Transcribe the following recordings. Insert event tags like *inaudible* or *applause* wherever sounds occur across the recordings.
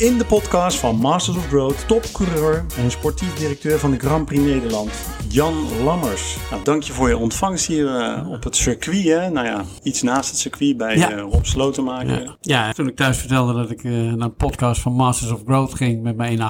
In de podcast van Masters of Road, topcoureur en sportief directeur van de Grand Prix Nederland, Jan Lammers. Nou, dank je voor je ontvangst hier uh, op het circuit. Hè? Nou ja, iets naast het circuit bij ja. uh, Rob Slotenmaker. Ja. ja, toen ik thuis vertelde dat ik uh, naar een podcast van Masters of Growth ging met mijn 1,68,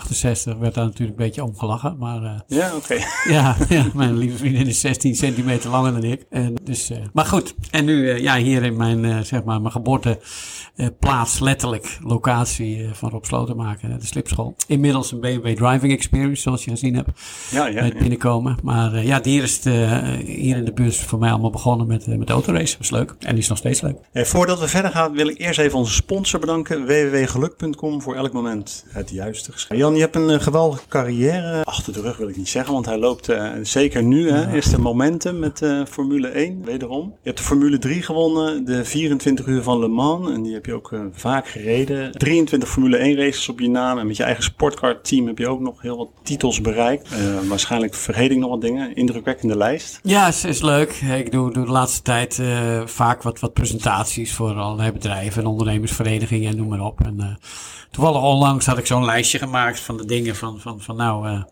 werd daar natuurlijk een beetje omgelachen. Maar, ja, oké. Okay. *laughs* ja, ja, mijn lieve vriendin is 16 centimeter langer dan ik. En dus, maar goed, en nu ja, hier in mijn, zeg maar, mijn geboorteplaats, letterlijk, locatie van Rob Slotenmaker, de slipschool. Inmiddels een BMW Driving Experience, zoals je gezien hebt. Ja, ja. Bij binnenkomen. Maar uh, ja, die is het, uh, hier in de bus voor mij allemaal begonnen met, uh, met autorace. Dat was leuk. En die is nog steeds leuk. Voordat we verder gaan, wil ik eerst even onze sponsor bedanken. www.geluk.com voor elk moment het juiste geschreven. Jan, je hebt een geweldige carrière achter de rug, wil ik niet zeggen. Want hij loopt zeker nu. Hè, is de momentum met Formule 1, wederom. Je hebt de Formule 3 gewonnen. De 24 uur van Le Mans. En die heb je ook vaak gereden. 23 Formule 1 races op je naam. En met je eigen sportcar team heb je ook nog heel wat titels bereikt. waarschijnlijk vergeet ik nog wat dingen. Indrukwekkende lijst. Ja, is, is leuk. Ik doe, doe de laatste tijd uh, vaak wat, wat presentaties voor allerlei bedrijven en ondernemersverenigingen en noem maar op. En uh, toevallig onlangs had ik zo'n lijstje gemaakt van de dingen van, van, van nou,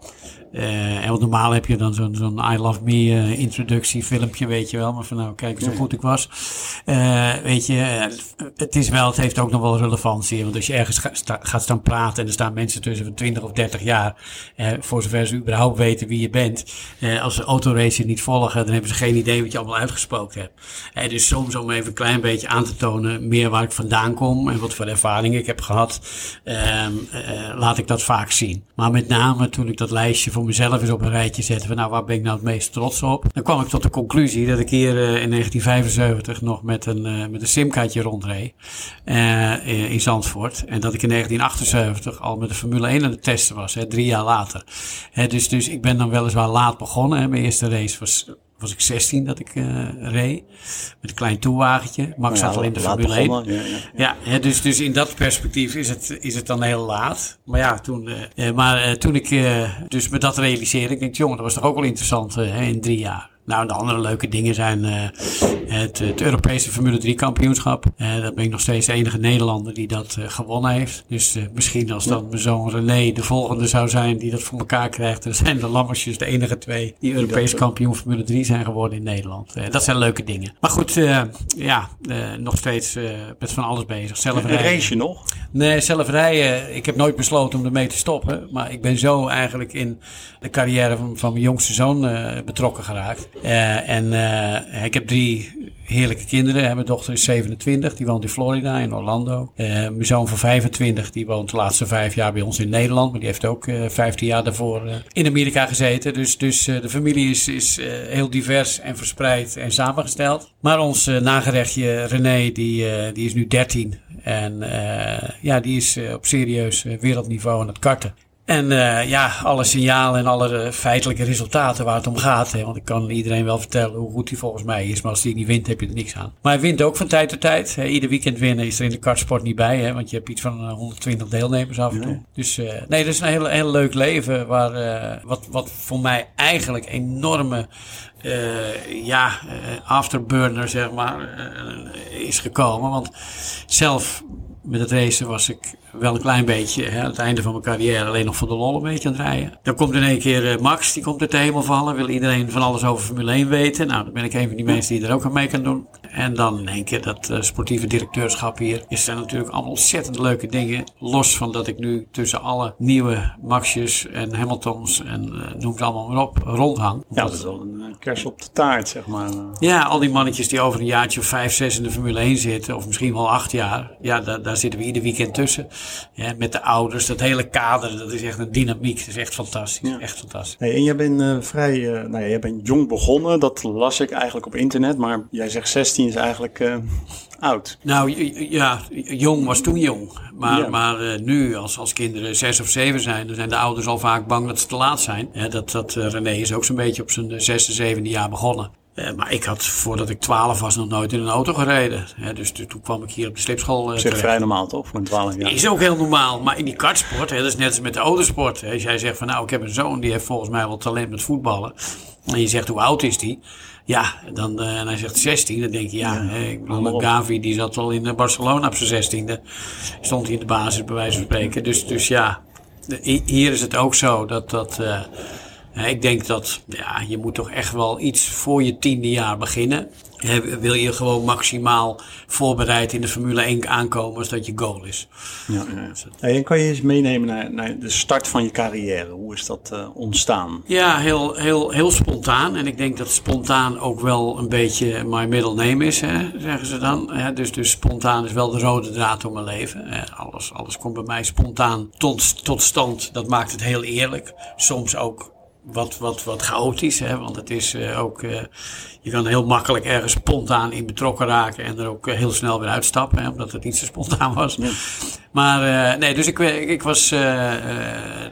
uh, en normaal heb je dan zo'n zo'n I Love Me uh, introductiefilmpje, weet je wel. Maar van nou, kijk eens hoe goed ik was. Uh, weet je, het is wel, het heeft ook nog wel relevantie. Want als je ergens ga, sta, gaat staan praten en er staan mensen tussen van 20 of 30 jaar, voor zover ze überhaupt weten wie je bent. als ze autorace niet volgen, dan hebben ze geen idee wat je allemaal uitgesproken hebt. dus soms om even een klein beetje aan te tonen, meer waar ik vandaan kom en wat voor ervaringen ik heb gehad, ehm, laat ik dat vaak zien. Maar met name toen ik dat lijstje voor mezelf eens op een rijtje zetten van nou, waar ben ik nou het meest trots op? Dan kwam ik tot de conclusie dat ik hier uh, in 1975 nog met een, uh, met een simkaartje rondreed uh, in Zandvoort. En dat ik in 1978 al met de Formule 1 aan het testen was, hè, drie jaar later. Hè, dus, dus ik ben dan weliswaar laat begonnen. Hè. Mijn eerste race was was ik 16 dat ik uh, reed. Met een klein toewagentje. Max ja, zat al in de Formule 1. Ja, ja, ja. dus, dus in dat perspectief is het, is het dan heel laat. Maar ja, toen, uh, maar uh, toen ik dus me dat realiseerde, ik denk, jongen, dat was toch ook wel interessant in drie jaar. Nou, de andere leuke dingen zijn uh, het, het, Europese Formule 3 kampioenschap. Uh, dat ben ik nog steeds de enige Nederlander die dat uh, gewonnen heeft. Dus misschien als dan mijn zoon René de volgende zou zijn die dat voor elkaar krijgt. Dan zijn de Lammersjes de enige twee die Europees kampioen Formule 3 zijn geworden in Nederland. dat zijn leuke dingen. Maar goed, ja, nog steeds met van alles bezig. Zelf rijden. Race je nog? Nee, zelf rijden. Ik heb nooit besloten om ermee te stoppen. Maar ik ben zo eigenlijk in de carrière van, van mijn jongste zoon betrokken geraakt. Uh, en uh, ik heb drie heerlijke kinderen. Mijn dochter is 27, die woont in Florida, in Orlando. Uh, mijn zoon van 25, die woont de laatste vijf jaar bij ons in Nederland. Maar die heeft ook uh, 15 jaar daarvoor in Amerika gezeten. Dus, dus de familie is, is heel divers en verspreid en samengesteld. Maar ons nagerechtje René, die, die is nu 13. En ja, die is op serieus wereldniveau aan het karten. En uh, ja, alle signalen en alle feitelijke resultaten waar het om gaat. Hè, want ik kan iedereen wel vertellen hoe goed hij volgens mij is. Maar als hij niet wint, heb je er niks aan. Maar hij wint ook van tijd tot tijd. Hè. Ieder weekend winnen is er in de kartsport niet bij. Hè, want je hebt iets van 120 deelnemers af en toe. Dus uh, nee, dat is een heel, heel leuk leven. Waar, uh, wat, wat voor mij eigenlijk enorme uh, ja, afterburner, zeg maar, is gekomen. Want zelf met het racen was ik wel een klein beetje hè, aan het einde van mijn carrière alleen nog voor de lol een beetje aan het rijden. Dan komt in één keer uh, Max, die komt uit de hemel vallen. Wil iedereen van alles over Formule 1 weten. Nou, dan ben ik een van die mensen die er ook aan mee kan doen. En dan in één keer dat uh, sportieve directeurschap hier. Is er natuurlijk allemaal ontzettend leuke dingen. Los van dat ik nu tussen alle nieuwe Maxjes en Hamiltons en uh, noem het allemaal maar op, rondhang. Ja, dat is wel een kers op de taart, zeg maar. Ja, al die mannetjes die over een jaartje of vijf, zes in de Formule 1 zitten. Of misschien wel acht jaar. Ja, daar, daar zitten we ieder weekend tussen. Ja, met de ouders, dat hele kader, dat is echt een dynamiek. Dat is echt fantastisch. Ja. Echt fantastisch. Hey, en jij bent uh, vrij, uh, nou ja, jij bent jong begonnen. Dat las ik eigenlijk op internet. Maar jij zegt 16 is eigenlijk uh, oud. Nou ja, jong was toen jong. Maar, ja. maar nu, als, als kinderen 6 of 7 zijn, dan zijn de ouders al vaak bang dat ze te laat zijn. Dat, dat René is ook zo'n beetje op zijn zesde, zevende jaar begonnen. Uh, maar ik had voordat ik 12 was nog nooit in een auto gereden. Hè, dus toen kwam ik hier op de slipschool. Uh, zeg vrij normaal toch, voor een 12 jaar? Is ook heel normaal. Maar in die kartsport, hè, dat is net als met de autosport. Hè, als jij zegt van nou, ik heb een zoon die heeft volgens mij wel talent met voetballen. En je zegt hoe oud is die? Ja, dan, uh, en hij zegt 16, dan denk je ja, ja ik bedoel, Gavi die zat al in Barcelona op zijn 16e. Stond hij in de basis bij wijze van spreken. Dus, dus ja, hier is het ook zo dat dat. Uh, ik denk dat ja, je moet toch echt wel iets voor je tiende jaar beginnen wil je gewoon maximaal voorbereid in de Formule 1 aankomen als dat je goal is. Ja, ja. En kan je eens meenemen naar, naar, de start van je carrière? Hoe is dat uh, ontstaan? Ja, heel, heel, heel spontaan. En ik denk dat spontaan ook wel een beetje my middle name is, hè, zeggen ze dan. dus, dus spontaan is wel de rode draad door mijn leven. alles, alles komt bij mij spontaan tot, tot stand. Dat maakt het heel eerlijk. Soms ook wat, wat, wat chaotisch. Hè? Want het is uh, ook, uh, je kan heel makkelijk ergens spontaan in betrokken raken en er ook uh, heel snel weer uitstappen, hè? omdat het iets *laughs* te spontaan was. Ja. Maar nee, dus ik, ik was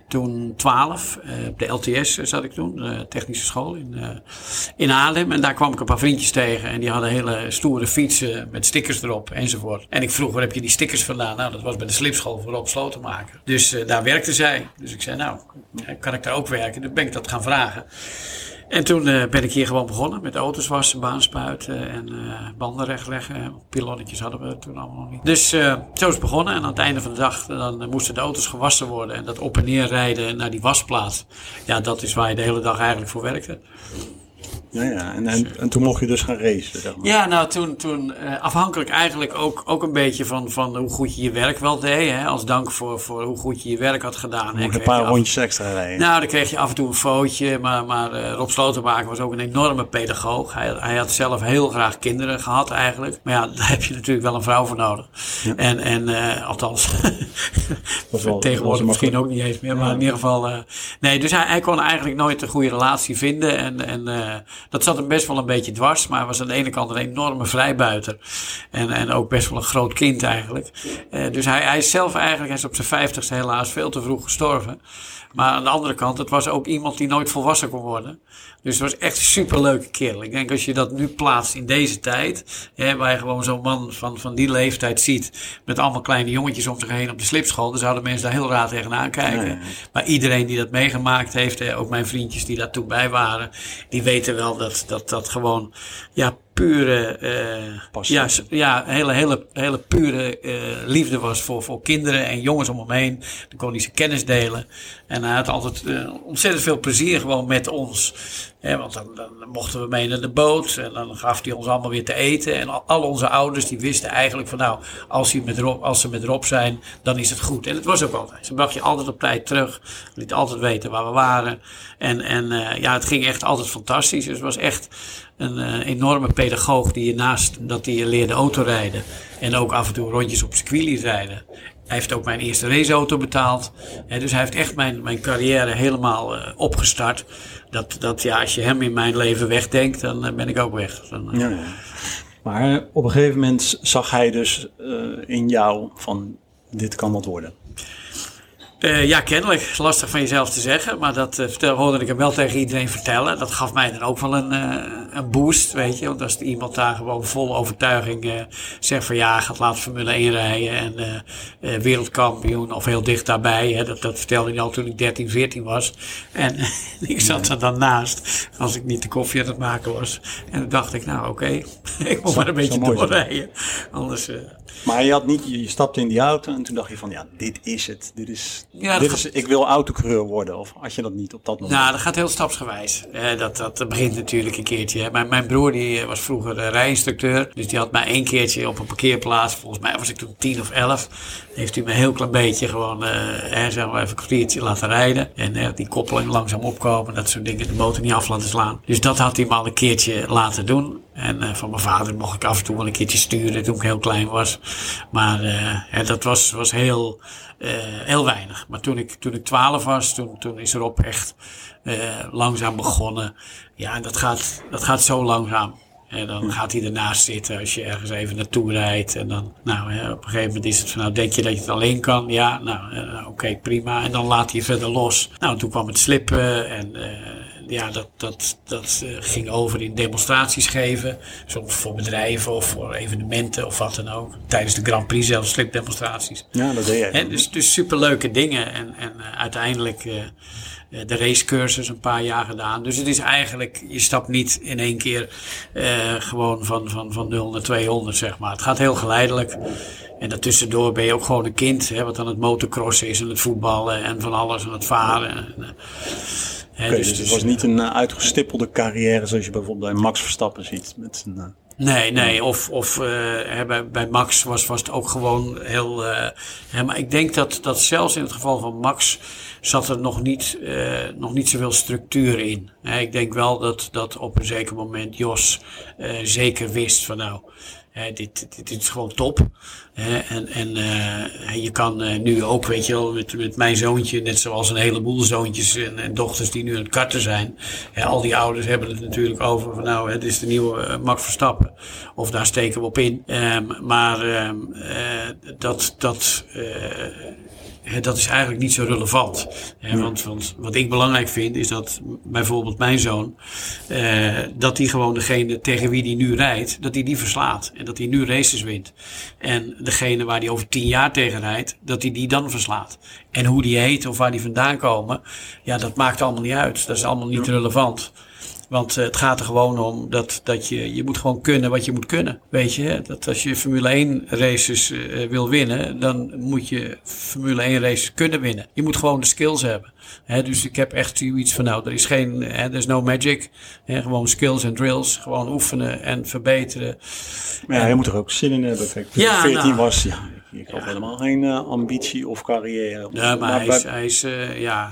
toen 12, op de LTS zat ik toen, technische school in, in Haarlem. En daar kwam ik een paar vriendjes tegen en die hadden hele stoere fietsen met stickers erop enzovoort. En ik vroeg, waar heb je die stickers vandaan? Nou, dat was bij de slipschool voor Rob Slotenmaker. Dus daar werkte zij. Dus ik zei, nou, kan ik daar ook werken? Dan ben ik dat gaan vragen. En toen uh, ben ik hier gewoon begonnen met auto's wassen, baanspuiten en uh, banden rechtleggen. Pilonnetjes hadden we toen allemaal nog niet. Dus uh, zo is het begonnen. En aan het einde van de dag dan moesten de auto's gewassen worden. En dat op en neer rijden naar die wasplaats. Ja, dat is waar je de hele dag eigenlijk voor werkte. Ja, ja. En, en, en, toen mocht je dus gaan racen, zeg maar. Ja, nou toen, toen uh, afhankelijk eigenlijk ook, ook een beetje van, van hoe goed je je werk wel deed. Hè, als dank voor, voor hoe goed je je werk had gedaan. Mocht een paar rondjes extra rijden. Nou, dan kreeg je af en toe een foutje. Maar, maar uh, Rob Slotenmaker was ook een enorme pedagoog. Hij, hij had zelf heel graag kinderen gehad eigenlijk. Maar ja, *laughs* daar heb je natuurlijk wel een vrouw voor nodig. Ja. En, en uh, althans, *laughs* was wel, tegenwoordig misschien ook niet eens meer. Maar in ieder geval, nee, dus hij, hij kon eigenlijk nooit een goede relatie vinden. En, en dat zat hem best wel een beetje dwars, maar hij was aan de ene kant een enorme vrijbuiter. En, en ook best wel een groot kind eigenlijk. Uh, dus hij, hij is zelf eigenlijk, hij is op zijn vijftigste helaas veel te vroeg gestorven. Maar aan de andere kant, het was ook iemand die nooit volwassen kon worden. Dus het was echt een superleuke kerel. Ik denk als je dat nu plaatst in deze tijd, hè, waar je gewoon zo'n man van, van die leeftijd ziet, met allemaal kleine jongetjes om zich heen op de slipschool, dan zouden mensen daar heel raar tegenaan kijken. Maar iedereen die dat meegemaakt heeft, hè, ook mijn vriendjes die daar toen bij waren, die weten wel dat dat, dat gewoon, ja, pure, uh, ja, ja, hele, hele, hele pure uh, liefde was voor, voor kinderen en jongens om hem heen. Dan kon hij zijn kennis delen. En hij had altijd uh, ontzettend veel plezier gewoon met ons. He, want dan, dan, mochten we mee naar de boot en dan gaf hij ons allemaal weer te eten. En al, onze ouders die wisten eigenlijk van nou, als, hij met Rob, als ze met Rob zijn, dan is het goed. En het was ook altijd. Ze bracht je altijd op tijd terug. Liet altijd weten waar we waren. En, en ja, het ging echt altijd fantastisch. Dus het was echt een uh, enorme pedagoog die je naast dat hij je leerde autorijden en ook af en toe rondjes op circuit rijden. Hij heeft ook mijn eerste raceauto betaald. En dus hij heeft echt mijn, mijn carrière helemaal uh, opgestart. Dat, dat ja, als je hem in mijn leven wegdenkt, dan uh, ben ik ook weg. Dan, ja. Maar op een gegeven moment zag hij dus in jou van dit kan wat worden. Uh, ja, kennelijk. Lastig van jezelf te zeggen. Maar dat uh, hoorde ik hem wel tegen iedereen vertellen. Dat gaf mij dan ook wel een, uh, een boost, weet je. Want als iemand daar gewoon vol overtuiging zegt van ja, gaat laten Formule 1 rijden. En wereldkampioen of heel dicht daarbij. Hè, dat, dat vertelde hij al toen ik 13, 14 was. En *laughs* ik zat er dan naast als ik niet de koffie aan het maken was. En dan dacht ik, nou oké, okay, *laughs* ik moet maar een beetje doorrijden. Anders... Maar je had niet, je stapte in die auto en toen dacht je van ja, dit is het. Dit is, ja, dit is ik wil autocoureur worden. Of had je dat niet op dat moment? Nou, dat gaat heel stapsgewijs. Eh, dat, dat begint natuurlijk een keertje. Mijn, mijn broer die was vroeger rijinstructeur. Dus die had mij één keertje op een parkeerplaats. Volgens mij was ik toen tien of elf. Heeft hij me een heel klein beetje gewoon uh, zeg maar even een kwartiertje laten rijden. En uh, die koppeling langzaam opkomen. Dat soort dingen. De motor niet af laten slaan. Dus dat had hij me al een keertje laten doen. En uh, van mijn vader mocht ik af en toe wel een keertje sturen toen ik heel klein was. Maar uh, dat was, was heel, uh, heel weinig. Maar toen ik, toen ik 12 was, toen, toen is erop echt langzaam begonnen. Ja, en dat gaat, dat gaat zo langzaam. En dan gaat hij ernaast zitten als je ergens even naartoe rijdt. En dan, nou, hè, op een gegeven moment is het van, nou, denk je dat je het alleen kan? Ja, nou, oké, okay, prima. En dan laat hij verder los. Nou, toen kwam het slippen en ja, dat, dat, dat uh, ging over in demonstraties geven. Soms voor bedrijven of voor evenementen of wat dan ook. Tijdens de Grand Prix zelfs slipdemonstraties. Ja, dat deed. En dus, dus superleuke dingen. En, en uh, uiteindelijk uh, de racecursus een paar jaar gedaan. Dus het is eigenlijk, je stapt niet in één keer gewoon van, van, van 0 naar 200, zeg maar. Het gaat heel geleidelijk. En daartussendoor ben je ook gewoon een kind, hè, wat aan het motocrossen is en het voetballen en van alles en het varen. En, okay, dus, dus, het was niet een uh, uitgestippelde carrière zoals je bijvoorbeeld bij Max Verstappen ziet. Met een, uh, Nee, nee. Of, of uh, bij, bij Max was, was het ook gewoon heel. Uh, maar ik denk dat, dat zelfs in het geval van Max zat er nog niet, uh, nog niet zoveel structuur in. ik denk wel dat, dat op een zeker moment Jos zeker wist van nou dit, dit, is gewoon top. en en uh, je kan uh, nu ook, weet je wel, met, met mijn zoontje, net zoals een heleboel zoontjes en, en dochters die nu aan het karten zijn. al die ouders hebben het natuurlijk over van nou, het is de nieuwe uh, Max Verstappen. Of daar steken we op in. Um, maar ehm, dat, dat dat is eigenlijk niet zo relevant. want, want, wat ik belangrijk vind is dat bijvoorbeeld mijn zoon, eh, dat hij gewoon degene tegen wie hij nu rijdt, dat hij die verslaat. En dat hij nu races wint. En degene waar hij over tien jaar tegen rijdt, dat hij die dan verslaat. En hoe die heet of waar die vandaan komen, ja, dat maakt allemaal niet uit. Dat is allemaal niet relevant. Want uh, het gaat er gewoon om dat, dat je, je moet gewoon kunnen wat je moet kunnen. Weet je, dat als je Formule 1 races uh, wil winnen, dan moet je Formule 1 races kunnen winnen. Je moet gewoon de skills hebben. He, dus ik heb echt zoiets van, nou, er is geen, er is no magic. He, gewoon skills en drills. Gewoon oefenen en verbeteren. Maar ja, en, je moet er ook zin in hebben. Kijk, toen ja, 14 nou, was, ja, ik had helemaal geen uh, ambitie of carrière. Ja, maar, maar hij, is, hij is, uh, ja,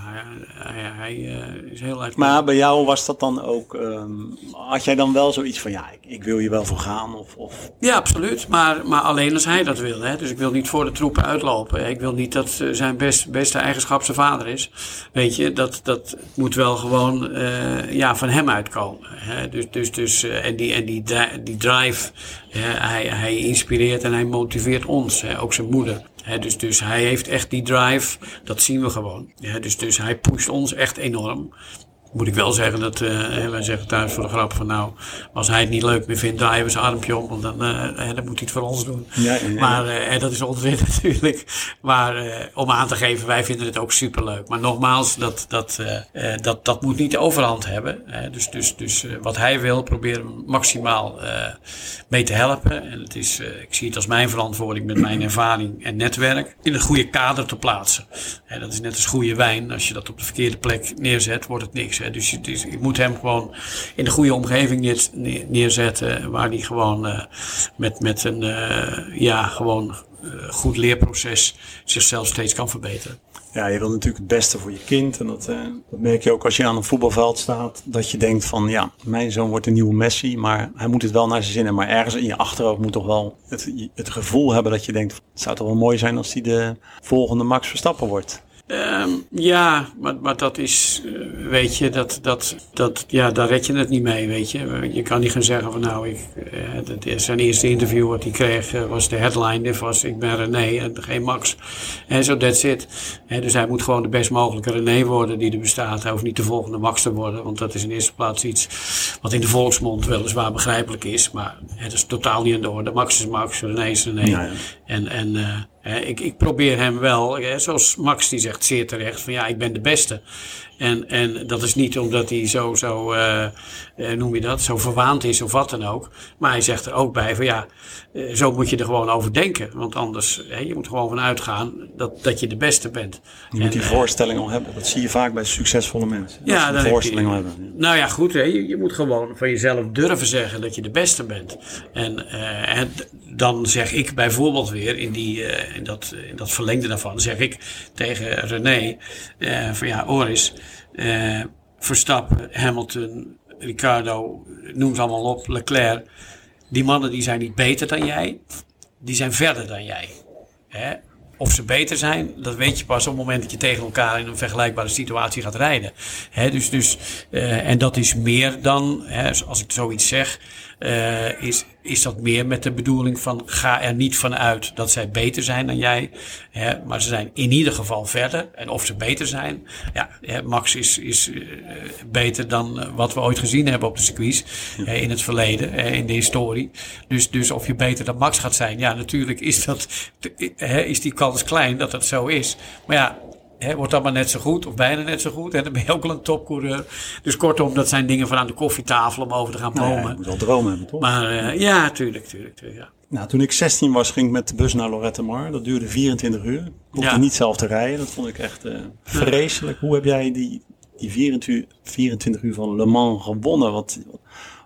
hij, hij uh, is heel uit. Maar bij jou was dat dan ook, um, had jij dan wel zoiets van, ja, ik, ik, wil je wel voor gaan? Of, of... Ja, absoluut. Maar, maar alleen als hij dat wil. Hè. Dus ik wil niet voor de troepen uitlopen. Ik wil niet dat zijn best, beste eigenschap zijn vader is. Weet je, dat, dat moet wel gewoon ja, van hem uitkomen. Hè. Dus, dus, dus, en die, en die, die drive, hij, hij inspireert en hij motiveert ons. Hè. Ook zijn moeder. dus, dus hij heeft echt die drive, dat zien we gewoon. dus, dus hij pusht ons echt enorm moet ik wel zeggen dat uh, wij zeggen thuis voor de grap van nou, als hij het niet leuk meer vindt, draaien we zijn armpje om, want dan, uh, dan moet hij het voor ons doen. Ja, ja, Maar uh, dat is onzin *laughs* natuurlijk. Maar om aan te geven, wij vinden het ook superleuk. Maar nogmaals, dat, dat, dat, dat moet niet de overhand hebben. dus dus, dus wat hij wil, proberen maximaal mee te helpen. En het is, ik zie het als mijn verantwoording met mijn ervaring en netwerk in een goede kader te plaatsen. dat is net als goede wijn. Als je dat op de verkeerde plek neerzet, wordt het niks. Dus je, je, moet hem gewoon in de goede omgeving neerzetten. Waar hij gewoon uh, met, met een uh, ja, gewoon uh, goed leerproces zichzelf steeds kan verbeteren. Ja, je wil natuurlijk het beste voor je kind. En dat, dat merk je ook als je aan een voetbalveld staat. Dat je denkt van ja, mijn zoon wordt een nieuwe Messi. Maar hij moet het wel naar zijn zin hebben. Maar ergens in je achterhoofd moet toch wel het, het gevoel hebben dat je denkt. Het zou toch wel mooi zijn als hij de volgende Max Verstappen wordt. Um, ja, maar, maar dat is, uh, weet je, dat, dat, dat, ja, daar red je het niet mee, weet je. Je kan niet gaan zeggen van nou, ik, uh, zijn eerste interview wat hij kreeg uh, was de headline, dit was ik ben René en geen Max. En zo, that's it. Dus hij moet gewoon de best mogelijke René worden die er bestaat. Hij hoeft niet de volgende Max te worden, want dat is in eerste plaats iets wat in de volksmond weliswaar begrijpelijk is. Maar het is totaal niet aan de orde. Max is Max, René is René. Ja, ja. En, en ik, ik probeer hem wel, zoals Max die zegt zeer terecht, van ja, ik ben de beste. En, en dat is niet omdat hij zo, zo uh, noem je dat, zo verwaand is of wat dan ook. Maar hij zegt er ook bij van ja, uh, zo moet je er gewoon over denken. Want anders, hè, je moet gewoon van uitgaan dat, dat je de beste bent. Je moet die voorstelling al hebben. Dat zie je vaak bij succesvolle mensen. Ja, dat voorstelling al hebben. Nou ja, goed. Hè, je, je, moet gewoon van jezelf durven zeggen dat je de beste bent. En, en dan zeg ik bijvoorbeeld weer in, die, in, dat, in dat verlengde daarvan, zeg ik tegen René van ja, Oris eh, Verstappen, Hamilton, Ricardo, noem ze allemaal op, Leclerc. Die mannen die zijn niet beter dan jij, die zijn verder dan jij. Hè? Of ze beter zijn, dat weet je pas op het moment dat je tegen elkaar in een vergelijkbare situatie gaat rijden. Hè, dus, dus, uh, en dat is meer dan, hè, als ik zoiets zeg, uh, is, is dat meer met de bedoeling van ga er niet vanuit dat zij beter zijn dan jij. Hè, maar ze zijn in ieder geval verder. En of ze beter zijn. Ja, hè, Max is, is uh, beter dan wat we ooit gezien hebben op de circuits. Ja. in het verleden, in de historie. Dus, dus of je beter dan Max gaat zijn. Ja, natuurlijk is, dat, is die kans klein dat dat zo is. Maar ja, He, wordt dat maar net zo goed, of bijna net zo goed. En dan ben je ook al een topcoureur. Dus kortom, dat zijn dingen van aan de koffietafel om over te gaan bomen. Nou ja, je moet wel dromen hebben, toch? Maar uh, ja, tuurlijk, tuurlijk, tuurlijk ja. Nou, toen ik 16 was, ging ik met de bus naar Lorette Mar. Dat duurde 24 uur. Ik hoefde ja. niet zelf te rijden. Dat vond ik echt uh, vreselijk. Hoe heb jij die, die 24, 24 uur van Le Mans gewonnen? Wat,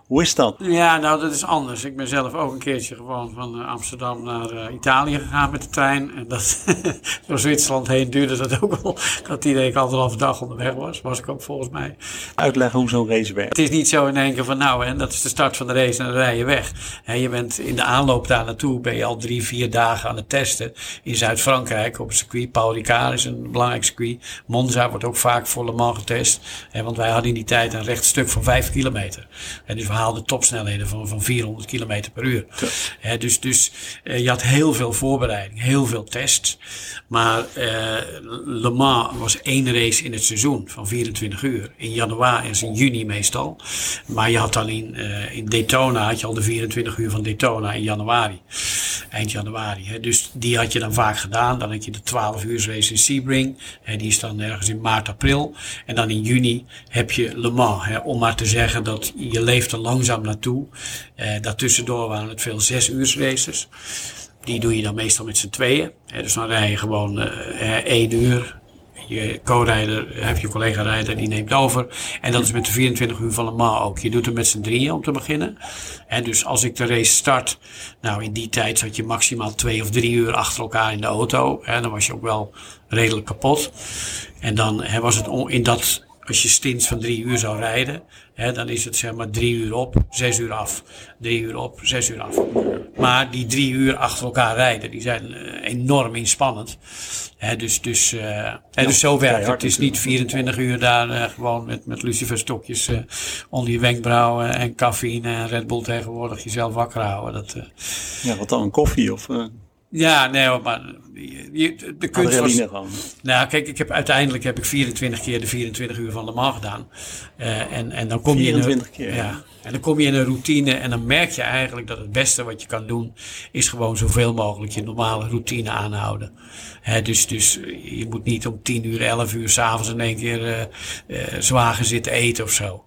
hoe is dat? Ja, nou dat is anders. Ik ben zelf ook een keertje gewoon van eh, Amsterdam naar uh, Italië gegaan met de trein. En dat *laughs* door Zwitserland heen duurde dat ook al. Dat die ik anderhalve dag onderweg was. Was ik ook volgens mij. Uitleggen hoe zo'n race werkt. Het is niet zo in één keer van nou, en dat is de start van de race en dan rij je weg. En je bent in de aanloop daar naartoe ben je al drie, vier dagen aan het testen. In Zuid-Frankrijk op het circuit. Paul Ricard is een belangrijk circuit. Monza wordt ook vaak voor Le Mans getest. Want wij hadden in die tijd een recht stuk van vijf kilometer. En dus we haalde topsnelheden van, van 400 km per uur. Ja. dus dus uh, je had heel veel voorbereiding, heel veel tests. Maar uh, Le Mans was één race in het seizoen van 24 uur. In januari en in juni meestal. Maar je had dan in, uh, in Daytona, had je al de 24 uur van Daytona in januari. Eind januari. Hè. Dus die had je dan vaak gedaan. Dan had je de 12 uur race in Sebring. Hè, die is dan ergens in maart, april. En dan in juni heb je Le Mans. Om maar te zeggen dat je leeft er langzaam naartoe. Eh, daartussendoor waren het veel zes uur races. Die doe je dan meestal met z'n tweeën. Dus dan rij je gewoon eh, één uur. Je co-rijder, heb je collega-rijder, die neemt over. En dat is met de 24 uur van Le Mans ook. Je doet het met z'n drieën om te beginnen. En dus als ik de race start, nou in die tijd zat je maximaal twee of drie uur achter elkaar in de auto. En dan was je ook wel redelijk kapot. En dan was het in dat als je stints van drie uur zou rijden, hè, dan is het zeg maar drie uur op, zes uur af. Drie uur op, zes uur af. Maar die drie uur achter elkaar rijden, die zijn uh, enorm inspannend. Hè, dus, dus, uh, ja, dus zo werkt het. Het is niet 24 uur daar uh, gewoon met, met luciferstokjes onder je wenkbrauwen en cafeïne en Red Bull tegenwoordig jezelf wakker houden. Dat, ja, wat dan? Een koffie of... Ja, nee, maar je, de kunst was... Gewoon. Nou, kijk, ik heb, uiteindelijk heb ik 24 keer de 24 uur van de Mans gedaan. Uh, en, en dan kom 24 je in een, keer? Ja, en dan kom je in een routine en dan merk je eigenlijk dat het beste wat je kan doen... is gewoon zoveel mogelijk je normale routine aanhouden. He, dus, dus je moet niet om 10 uur, 11 uur s'avonds in één keer uh, uh, gaan zitten eten of zo.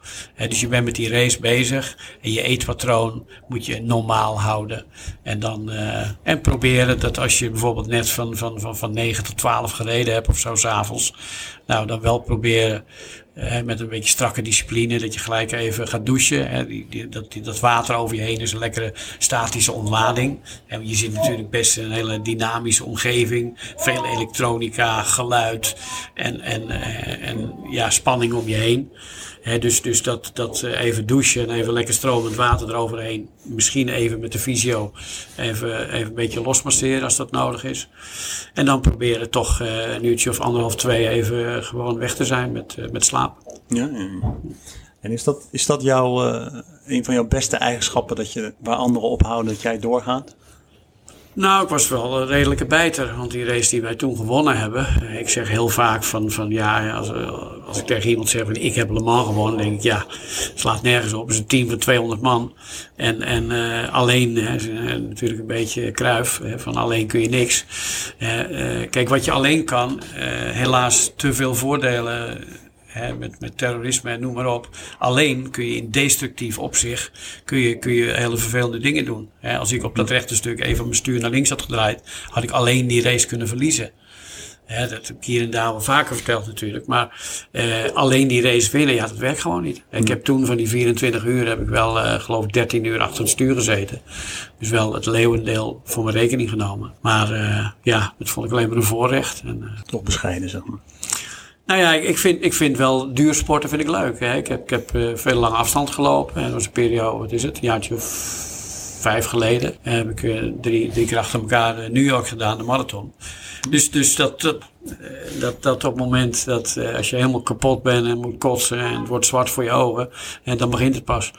Dus je bent met die race bezig en je eetpatroon moet je normaal houden. En dan uh, en proberen dat als je bijvoorbeeld net van, van, van, van 9 tot 12 gereden hebt of zo s'avonds. Nou, dan wel proberen met een beetje strakke discipline, dat je gelijk even gaat douchen. Hè. Dat, dat water over je heen is een lekkere statische ontlading. En je zit natuurlijk best in een hele dynamische omgeving. Veel elektronica, geluid en, en, uh, en ja, spanning om je heen. He, dus, dus dat, dat uh, even douchen en even lekker stromend water eroverheen. Misschien even met de fysio even, even een beetje losmasseren als dat nodig is. En dan proberen toch uh, een uurtje of anderhalf, twee even gewoon weg te zijn met, met slaap. Ja, ja. En is dat, is dat jouw, een van jouw beste eigenschappen dat je waar anderen ophouden dat jij doorgaat? Nou, ik was wel een redelijke bijter. Want die race die wij toen gewonnen hebben. Ik zeg heel vaak van, van ja, als, als ik tegen iemand zeg van ik heb Le Mans gewonnen. denk ik ja, slaat nergens op. Het is een team van 200 man. En, en uh, alleen, hè, natuurlijk een beetje kruif. Hè, van alleen kun je niks. Uh, uh, kijk, wat je alleen kan, helaas te veel voordelen Hè, met, met terrorisme en noem maar op. Alleen kun je in destructief opzicht kun je, kun je hele vervelende dingen doen. Hè, als ik op dat rechte stuk even mijn stuur naar links had gedraaid, had ik alleen die race kunnen verliezen. Hè, dat heb ik hier en daar wel vaker verteld natuurlijk. Maar eh, alleen die race winnen, ja, dat werkt gewoon niet. Ik heb toen van die 24 uur, heb ik wel uh, geloof 13 uur achter het stuur gezeten. Dus wel het leeuwendeel voor mijn rekening genomen. Maar uh, ja, dat vond ik alleen maar een voorrecht. En, Toch bescheiden, zeg maar. Nou ja, ik vind, ik vind wel duursporten vind ik leuk. Hè. Ik heb, ik heb uh, veel lange afstand gelopen. En dat was een periode, wat is het, een jaartje of vijf geleden. heb ik drie, drie keer achter elkaar New York gedaan, de marathon. Dus, dus dat, dat, dat, dat op het moment dat als je helemaal kapot bent en moet kotsen en het wordt zwart voor je ogen, en dan begint het pas.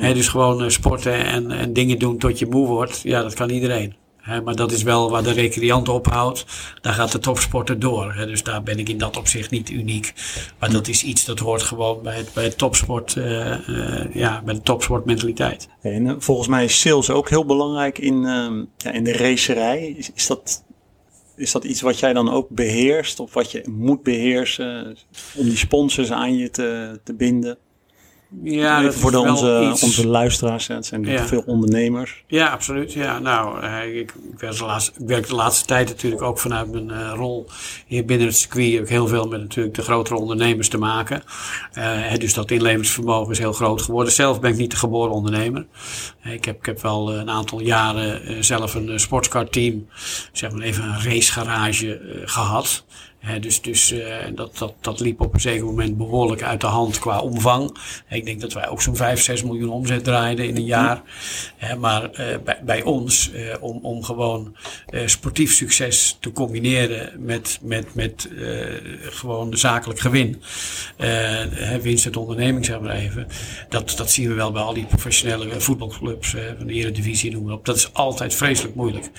Dus gewoon sporten en, en dingen doen tot je moe wordt, ja, dat kan iedereen maar dat is wel waar de recreant ophoudt. Daar gaat de topsporter door. dus daar ben ik in dat opzicht niet uniek. Maar dat is iets dat hoort gewoon bij het, bij topsport, uh, ja, bij de topsportmentaliteit. En eh, volgens mij is sales ook heel belangrijk in, ehm, ja, in de racerij. Is, is, dat, is dat iets wat jij dan ook beheerst? Of wat je moet beheersen om die sponsors aan je te, te binden? Ja, dat voor de, onze, iets... onze luisteraars, het zijn ja. veel ondernemers. Ja, absoluut. Ja, nou, eh, ik, ik, werk de laatste, ik werk de laatste tijd natuurlijk ook vanuit mijn uh, rol hier binnen het circuit. Ook heel veel met natuurlijk de grotere ondernemers te maken. Uh, dus dat inleveringsvermogen is heel groot geworden. Zelf ben ik niet de geboren ondernemer. Ik heb, ik heb wel een aantal jaren zelf een sportscar team, zeg maar even een racegarage gehad dus dus uh, dat, dat, dat liep op een zeker moment behoorlijk uit de hand qua omvang. Ik denk dat wij ook zo'n 5, 6 miljoen omzet draaiden in een jaar. maar uh, bij, bij ons, uh, om, om gewoon sportief succes te combineren met, met, met gewoon zakelijk gewin. winst uit onderneming, zeg maar even. Dat, dat zien we wel bij al die professionele voetbalclubs van de Eredivisie, noem maar op. Dat is altijd vreselijk moeilijk.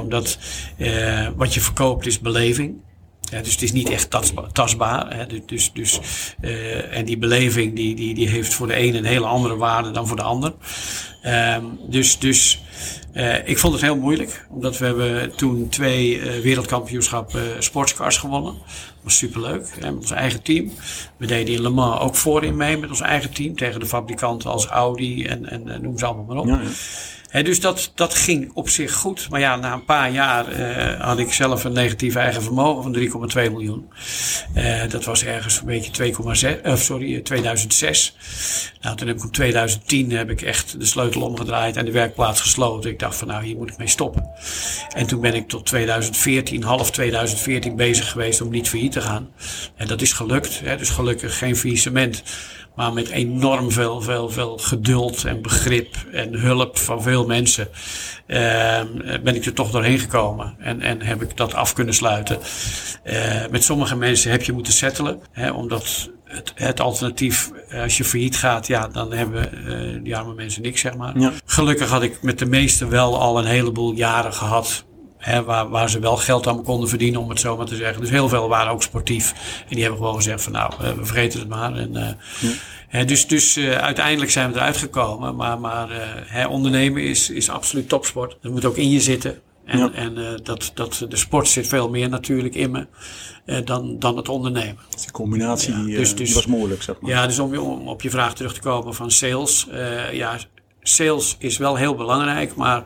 omdat wat je verkoopt is beleving. Ja, dus het is niet echt tastbaar. Hè. Dus, dus, dus uh, en die beleving die, die, die heeft voor de ene een hele andere waarde dan voor de ander. Um, dus dus uh, ik vond het heel moeilijk. Omdat we hebben toen twee uh, wereldkampioenschappen sportscars gewonnen. Dat was superleuk. Hè, met ons eigen team. We deden in Le Mans ook voorin mee met ons eigen team. Tegen de fabrikanten als Audi en, en, noem ze allemaal maar op. Ja dus dat, dat ging op zich goed. Maar ja, na een paar jaar uh, had ik zelf een negatief eigen vermogen van 3,2 miljoen. Uh, dat was ergens een beetje 2,6, uh, sorry, 2006. Nou, toen heb ik in 2010 heb ik echt de sleutel omgedraaid en de werkplaats gesloten. Ik dacht van nou, hier moet ik mee stoppen. En toen ben ik tot 2014, half 2014 bezig geweest om niet failliet te gaan. En dat is gelukt. Hè, dus gelukkig geen faillissement. Maar met enorm veel, veel, veel geduld en begrip en hulp van veel mensen uh, ben ik er toch doorheen gekomen. En, en heb ik dat af kunnen sluiten. Uh, met sommige mensen heb je moeten settelen. Hè, omdat het, het, alternatief, als je failliet gaat, ja, dan hebben uh, die arme mensen niks, zeg maar. Ja. Gelukkig had ik met de meesten wel al een heleboel jaren gehad Hè, waar, waar ze wel geld aan konden verdienen, om het zo maar te zeggen. Dus heel veel waren ook sportief. En die hebben gewoon gezegd van nou, we vergeten het maar. En, uh, hè, dus dus uh, uiteindelijk zijn we eruit gekomen. Maar, maar uh, hè, ondernemen is, is absoluut topsport. Dat moet ook in je zitten. En, ja. en dat, dat, de sport zit veel meer natuurlijk in me dan, dan het ondernemen. Die combinatie ja, dus, dus, die was moeilijk, zeg maar. Ja, dus om, om op je vraag terug te komen van sales. ja, sales is wel heel belangrijk, maar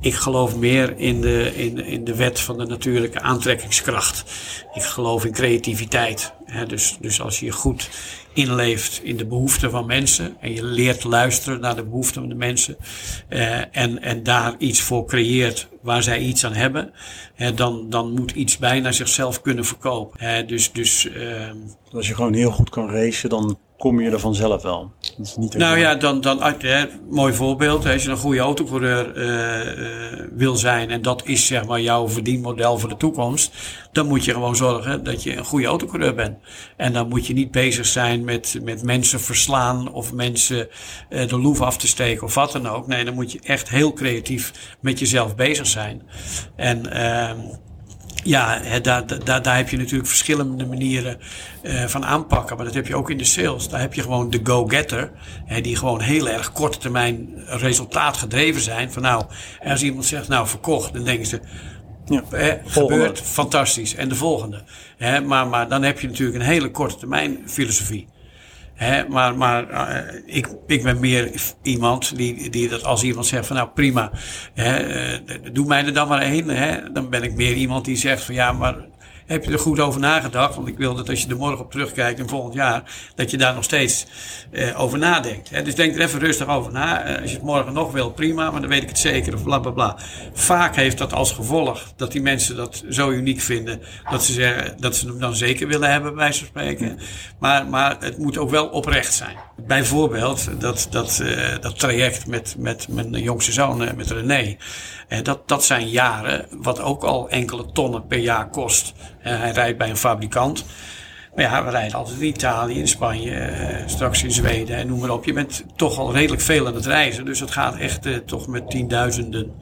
ik geloof meer in de, in, in de wet van de natuurlijke aantrekkingskracht. Ik geloof in creativiteit. dus, dus als je goed inleeft in de behoeften van mensen en je leert luisteren naar de behoeften van de mensen eh, en, en daar iets voor creëert waar zij iets aan hebben, dan, dan moet iets bijna zichzelf kunnen verkopen. dus, dus, uh, als je gewoon heel goed kan racen, dan kom je er vanzelf wel. is niet nou ja, dan, dan hè, mooi voorbeeld. Als je een goede autocoureur uh, uh, wil zijn en dat is zeg maar jouw verdienmodel voor de toekomst, dan moet je gewoon zorgen dat je een goede autocoureur bent. En dan moet je niet bezig zijn met, met mensen verslaan of mensen uh, de loef af te steken of wat dan ook. Nee, dan moet je echt heel creatief met jezelf bezig zijn. En ehm, ja, daar, daar, daar heb je natuurlijk verschillende manieren uh, van aanpakken. Maar dat heb je ook in de sales. Daar heb je gewoon de go-getter. Die gewoon heel erg korte termijn resultaat gedreven zijn. Van nou, als iemand zegt nou verkocht. Dan denken ze ja, eh, gebeurt fantastisch. En de volgende. Hè, maar, maar dan heb je natuurlijk een hele korte termijn filosofie. Hè, maar maar uh, ik, ik ben meer iemand die, die dat als iemand zegt van nou prima, hè, uh, doe mij er dan maar heen. Hè, dan ben ik meer iemand die zegt van ja, maar heb je er goed over nagedacht? Want ik wil dat als je er morgen op terugkijkt in volgend jaar, dat je daar nog steeds uh, over nadenkt. Hè? Dus denk er even rustig over na. Uh, als je het morgen nog wil, prima, maar dan weet ik het zeker. Of bla bla bla. Vaak heeft dat als gevolg dat die mensen dat zo uniek vinden, dat ze zeggen dat ze hem dan zeker willen hebben, bij van spreken. Maar, maar het moet ook wel oprecht zijn. Bijvoorbeeld dat, dat, uh, dat traject met, met mijn jongste zoon, met René. dat, dat zijn jaren wat ook al enkele tonnen per jaar kost. Hij rijdt bij een fabrikant. Maar ja, we rijden altijd in Italië, in Spanje, eh, straks in Zweden en noem maar op. Je bent toch al redelijk veel aan het reizen. Dus het gaat echt uh, toch met tienduizenden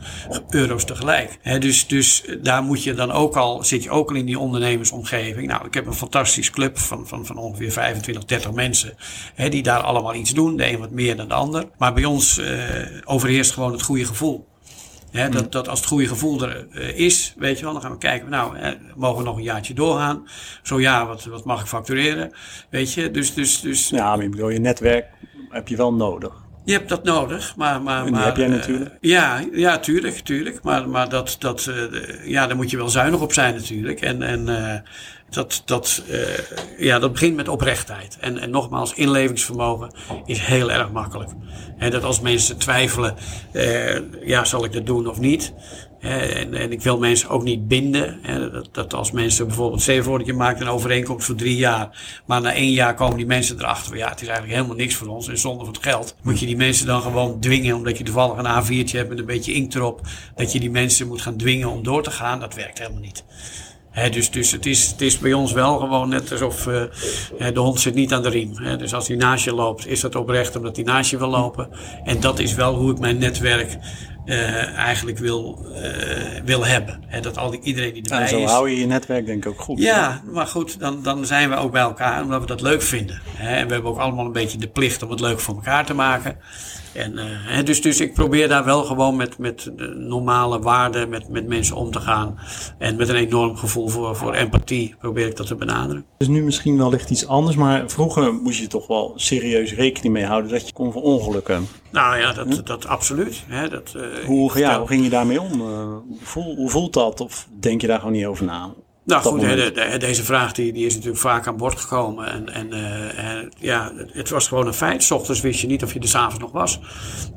euro's tegelijk. Dus, dus daar moet je dan ook al, zit je ook al in die ondernemersomgeving. Nou, ik heb een fantastisch club van, van, van ongeveer 25, 30 mensen. Die daar allemaal iets doen. De een wat meer dan de ander. Maar bij ons uh, overheerst gewoon het goede gevoel. Dat, dat als het goede gevoel er uh, is, weet je wel, dan gaan we kijken, nou, mogen we nog een jaartje doorgaan? Zo ja, wat, wat mag ik factureren? Weet je, dus... dus, dus ja, maar bedoel, je netwerk heb je wel nodig. Je hebt dat nodig, maar... maar, en maar heb jij natuurlijk. Uh, ja, ja, tuurlijk, tuurlijk. Maar, maar dat, dat, uh, ja, daar moet je wel zuinig op zijn natuurlijk. En, en dat, dat, uh, ja, dat begint met oprechtheid. En, en nogmaals, inlevingsvermogen is heel erg makkelijk. En dat als mensen twijfelen, ja, zal ik dat doen of niet? En, en ik wil mensen ook niet binden. Dat, dat als mensen bijvoorbeeld, stel voor maakt een overeenkomst voor drie jaar. Maar na één jaar komen die mensen erachter. Ja, het is eigenlijk helemaal niks voor ons. En zonder het geld moet je die mensen dan gewoon dwingen. Omdat je toevallig een A4'tje hebt met een beetje inkt erop. Dat je die mensen moet gaan dwingen om door te gaan. Dat werkt helemaal niet. He, dus dus het, is, het is bij ons wel gewoon net alsof uh, de hond zit niet aan de riem. Dus als hij naast je loopt, is dat oprecht omdat hij naast je wil lopen. En dat is wel hoe ik mijn netwerk uh, eigenlijk wil, uh, wil hebben. He, dat al die, iedereen die erbij en zo is. hou je je netwerk denk ik ook goed. Ja, maar goed, dan, dan zijn we ook bij elkaar omdat we dat leuk vinden. en we hebben ook allemaal een beetje de plicht om het leuk voor elkaar te maken. En, uh, dus, dus ik probeer daar wel gewoon met, met normale waarden met, met mensen om te gaan. En met een enorm gevoel voor, voor empathie probeer ik dat te benaderen. Is nu misschien wellicht iets anders, maar vroeger moest je toch wel serieus rekening mee houden dat je kon verongelukken. Nou ja, dat, hm? dat absoluut. Hè, dat, uh, hoe, ja, hoe ging je daarmee om? Uh, hoe, voel, hoe voelt dat? Of denk je daar gewoon niet over na? Nou goed, de, de, deze vraag die, die is natuurlijk vaak aan bod gekomen. En, en uh, ja, het was gewoon een feit. S ochtends wist je niet of je er s'avonds nog was.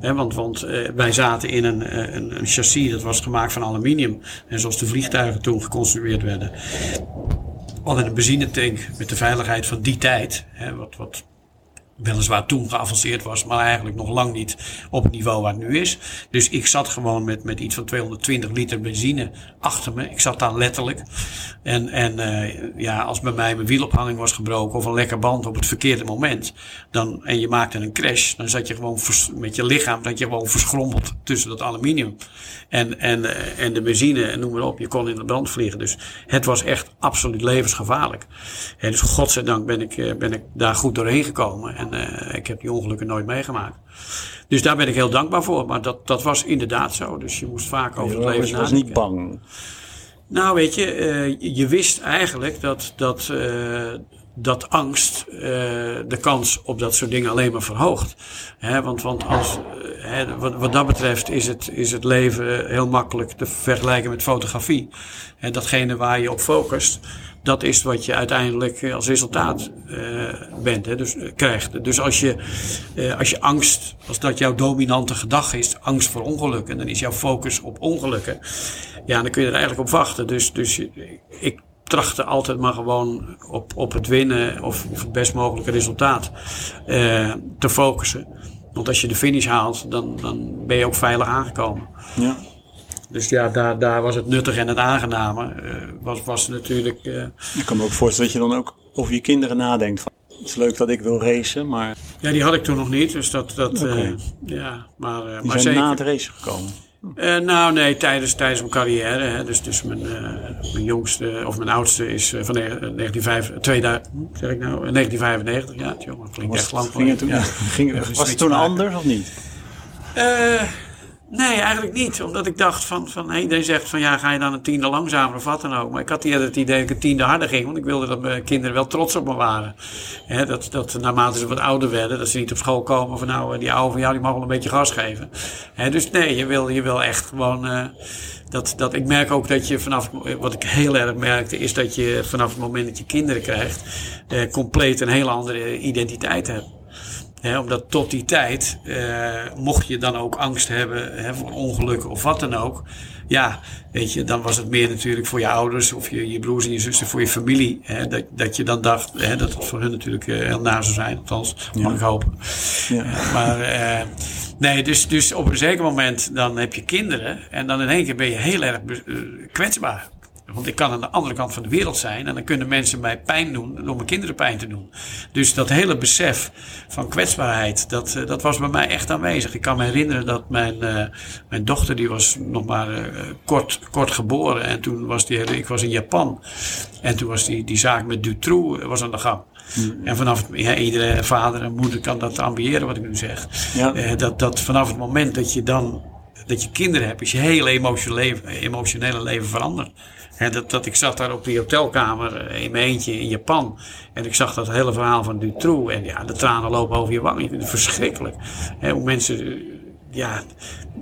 He, want want uh, wij zaten in een, een, een, chassis dat was gemaakt van aluminium. En zoals de vliegtuigen toen geconstrueerd werden. Al een benzinetank met de veiligheid van die tijd. Hè, wat, wat weliswaar toen geavanceerd was, maar eigenlijk nog lang niet op het niveau waar het nu is. Dus ik zat gewoon met, met iets van 220 liter benzine achter me. Ik zat daar letterlijk. En, en uh, ja, als bij mij mijn wielophanging was gebroken of een lekker band op het verkeerde moment, dan, en je maakte een crash, dan zat je gewoon met je lichaam, dat je gewoon verschrompeld tussen dat aluminium en, en, uh, en de benzine en noem maar op. Je kon in de brand vliegen. Dus het was echt absoluut levensgevaarlijk. En dus godzijdank ben ik, uh, ben ik daar goed doorheen gekomen. En uh, ik heb die ongelukken nooit meegemaakt. Dus daar ben ik heel dankbaar voor. Maar dat, dat was inderdaad zo. Dus je moest vaak over het leven nadenken. Je was niet bang? Nou, weet je, uh, je wist eigenlijk dat, dat, uh, dat angst uh, de kans op dat soort dingen alleen maar verhoogt. He, want, want als, he, wat, wat dat betreft is het, is het leven heel makkelijk te vergelijken met fotografie. He, datgene waar je op focust, dat is wat je uiteindelijk als resultaat uh, bent, hè, dus, uh, krijgt. Dus als je, als je angst, als dat jouw dominante gedachte is, angst voor ongelukken, dan is jouw focus op ongelukken. Ja, dan kun je er eigenlijk op wachten. Dus, dus ik trachtte altijd maar gewoon op, op het winnen of, of het best mogelijke resultaat te focussen. Want als je de finish haalt, dan, dan ben je ook veilig aangekomen. Ja. Dus ja, daar, daar was het nuttig en het aangename. Uh, was, was natuurlijk. Uh... Ik kan me ook voorstellen dat je dan ook over je kinderen nadenkt. Van, het is leuk dat ik wil racen, maar. Ja, die had ik toen nog niet. Dus dat. dat okay. uh, ja, maar. die maar zijn zeker. na het racen gekomen. Nou, nee, tijdens, tijdens mijn carrière. Hè. Dus, dus mijn, mijn jongste, of mijn oudste is van 1995, 2000, zeg ik nou, 1995. Ja, jongen, klinkt was, echt lang. Ging het toen, ja. ging, was het toen anders of niet? Nee, eigenlijk niet. Omdat ik dacht van, van iedereen zegt van ja, ga je dan een tiende langzamer of wat dan ook. Maar ik had eerder het idee dat ik een tiende harder ging. Want ik wilde dat mijn kinderen wel trots op me waren. He, dat, dat naarmate ze wat ouder werden, dat ze niet op school komen van nou, die oude van jou, die mag wel een beetje gas geven. He, dus nee, je wil, je wil echt gewoon... Uh, dat, dat, ik merk ook dat je vanaf, wat ik heel erg merkte, is dat je vanaf het moment dat je kinderen krijgt, eh, compleet een hele andere identiteit hebt omdat tot die tijd, eh, mocht je dan ook angst hebben voor ongelukken of wat dan ook. Ja, weet je, dan was het meer natuurlijk voor je ouders of je, je broers en je zussen, voor je familie. dat, dat je dan dacht dat het voor hun natuurlijk uh, heel na zou zijn. Althans, mag ik hopen. Ja. maar nee, dus, dus op een zeker moment dan heb je kinderen. En dan in één keer ben je heel erg kwetsbaar. Want ik kan aan de andere kant van de wereld zijn en dan kunnen mensen mij pijn doen door mijn kinderen pijn te doen. Dus dat hele besef van kwetsbaarheid, dat, eh, dat was bij mij echt aanwezig. Ik kan me herinneren dat mijn, uh, mijn dochter, die was nog maar uh, kort, kort geboren. En toen was die, ik was in Japan. En toen was die, die zaak met Dutroux was aan de gang. Hmm. En vanaf ja, iedere vader en moeder kan dat ambiëren wat ik nu zeg. Ja. dat, dat vanaf het moment dat je dan dat je kinderen hebt, is je hele emotionele leven, emotionele leven veranderd dat, dat ik zat daar op die hotelkamer eh, in mijn eentje in Japan. En ik zag dat hele verhaal van Dutroux. En ja, de tranen lopen over je wang. Ik vind het verschrikkelijk. hoe mensen eh, ja,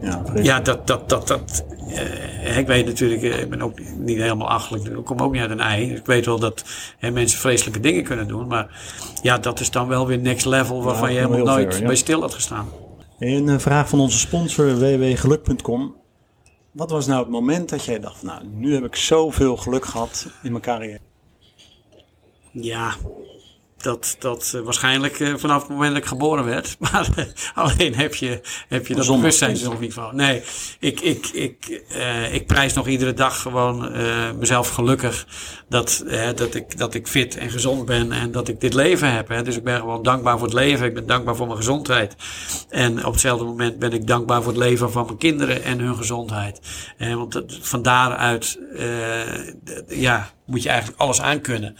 ja, ja, dat, dat, dat, dat uh, ik weet natuurlijk, ik ben ook niet helemaal achterlijk, ik kom ook niet uit een ei. Ik weet wel dat mensen vreselijke dingen kunnen doen, maar ja, dat is dan wel weer next level waarvan je helemaal nooit bij stil had gestaan. Een vraag van onze sponsor www.geluk.com. Wat was nou het moment dat jij dacht, nou, nu heb ik zoveel geluk gehad in mijn carrière? Ja, dat, dat uh, waarschijnlijk uh, vanaf het moment dat ik geboren werd. *laughs* Maar uh, alleen heb je, heb je dat bewustzijn nog niet van. Nee, ik, ik, ik, ik prijs nog iedere dag gewoon mezelf gelukkig dat, dat, ik, dat ik fit en gezond ben en dat ik dit leven heb. Hè. Dus ik ben gewoon dankbaar voor het leven. Ik ben dankbaar voor mijn gezondheid. En op hetzelfde moment ben ik dankbaar voor het leven van mijn kinderen en hun gezondheid. want van daaruit ja, moet je eigenlijk alles aankunnen.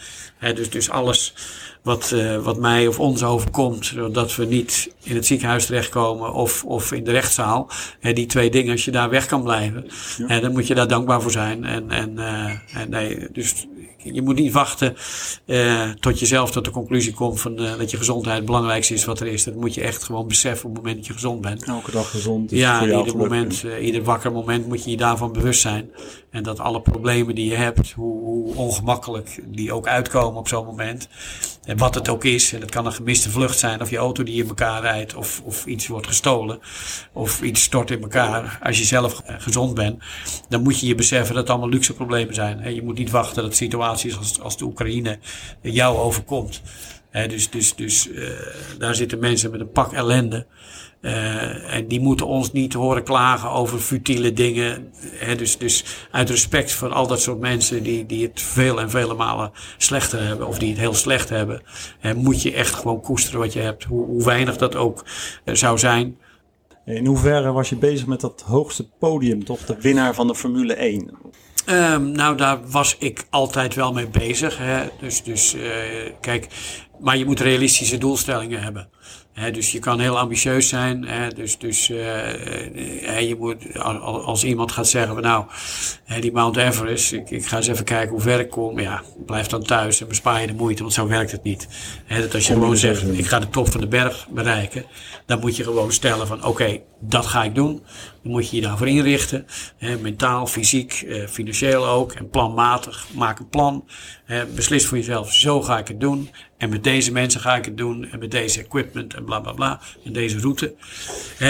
dus, dus alles wat, uh, wat mij of ons overkomt. Zodat we niet in het ziekenhuis terechtkomen of, of in de rechtszaal. Hè, die twee dingen, als je daar weg kan blijven, ja. dan moet je daar dankbaar voor zijn. En, en, uh, en nee, dus je moet niet wachten uh, tot je zelf tot de conclusie komt van, uh, dat je gezondheid het belangrijkste is wat er is. Dat moet je echt gewoon beseffen op het moment dat je gezond bent. Elke dag gezond. Is ja, voor ieder moment, uh, ieder wakker moment moet je je daarvan bewust zijn. En dat alle problemen die je hebt, hoe, hoe ongemakkelijk die ook uitkomen op zo'n moment. En wat het ook is, en het kan een gemiste vlucht zijn, of je auto die in elkaar rijdt, of, of iets wordt gestolen, of iets stort in elkaar. Als je zelf gezond bent, dan moet je je beseffen dat het allemaal luxe problemen zijn. Je moet niet wachten dat situatie als, als de Oekraïne jou overkomt. dus dus, dus uh, daar zitten mensen met een pak ellende. Uh, en die moeten ons niet horen klagen over futiele dingen. dus, dus uit respect voor al dat soort mensen die, die het veel en vele malen slechter hebben, of die het heel slecht hebben, moet je echt gewoon koesteren wat je hebt, hoe, hoe weinig dat ook uh, zou zijn. In hoeverre was je bezig met dat hoogste podium, toch de winnaar van de Formule 1? Um, nou, daar was ik altijd wel mee bezig. Hè. Dus, dus uh, kijk, maar je moet realistische doelstellingen hebben. He, dus je kan heel ambitieus zijn. He, dus dus uh, je moet, als iemand gaat zeggen, nou, die Mount Everest, ik, ik ga eens even kijken hoe ver ik kom. Ja, blijf dan thuis en bespaar je de moeite, want zo werkt het niet. He, dat als je gewoon zegt, ik ga de top van de berg bereiken, dan moet je gewoon stellen van, oké, dat ga ik doen. Dan moet je je daarvoor inrichten. mentaal, fysiek, eh, financieel ook. En planmatig. Maak een plan. beslis voor jezelf, zo ga ik het doen. En met deze mensen ga ik het doen. En met deze equipment en bla bla bla. En deze route.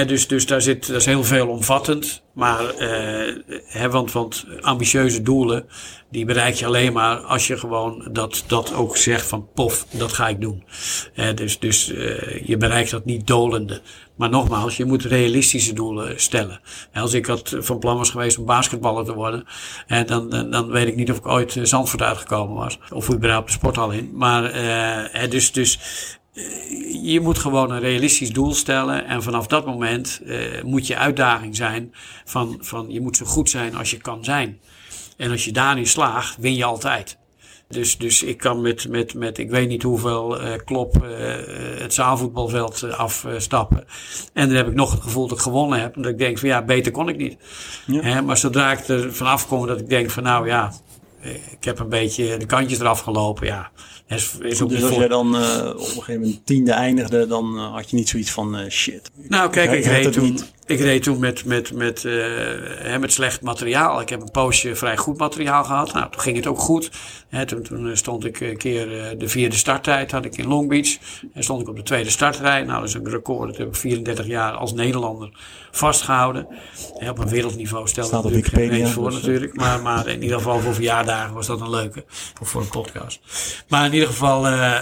dus, dus daar zit, dat is heel veel omvattend. Maar, eh, want, want ambitieuze doelen, die bereik je alleen maar als je gewoon dat, dat ook zegt van pof, dat ga ik doen. dus dus uh, je bereikt dat niet dolende. Maar nogmaals, je moet realistische doelen stellen. als ik had van plan was geweest om basketballer te worden, dan, dan weet ik niet of ik ooit Zandvoort uitgekomen was. Of überhaupt de sporthal in. Maar uh, dus, dus je moet gewoon een realistisch doel stellen. En vanaf dat moment uh, moet je uitdaging zijn van, van je moet zo goed zijn als je kan zijn. En als je daarin slaagt, win je altijd. Dus, dus ik kan met, met, met ik weet niet hoeveel uh, klop uh, het zaalvoetbalveld afstappen. en dan heb ik nog het gevoel dat ik gewonnen heb. En dat ik denk van ja, beter kon ik niet. Ja. Hè, maar zodra ik er vanaf kom dat ik denk van nou ja, ik heb een beetje de kantjes eraf gelopen. Ja, is, is ook dus als jij dan uh, op een gegeven moment tiende eindigde, dan uh, had je niet zoiets van uh, shit. Nou kijk, ik, ik reed toen, ik reed toen met, met, met, hè, met slecht materiaal. Ik heb een poosje vrij goed materiaal gehad. Nou, toen ging het ook goed. Hè, toen, toen stond ik een keer de vierde starttijd, had ik in Long Beach. En stond ik op de tweede startrij. Nou, dat is een record. Dat heb ik 34 jaar als Nederlander vastgehouden. Hè, op een wereldniveau stelde op Wikipedia voor dus, natuurlijk. Maar, maar in ieder geval voor verjaardagen was dat een leuke. Of voor een podcast. Maar in ieder geval, uh,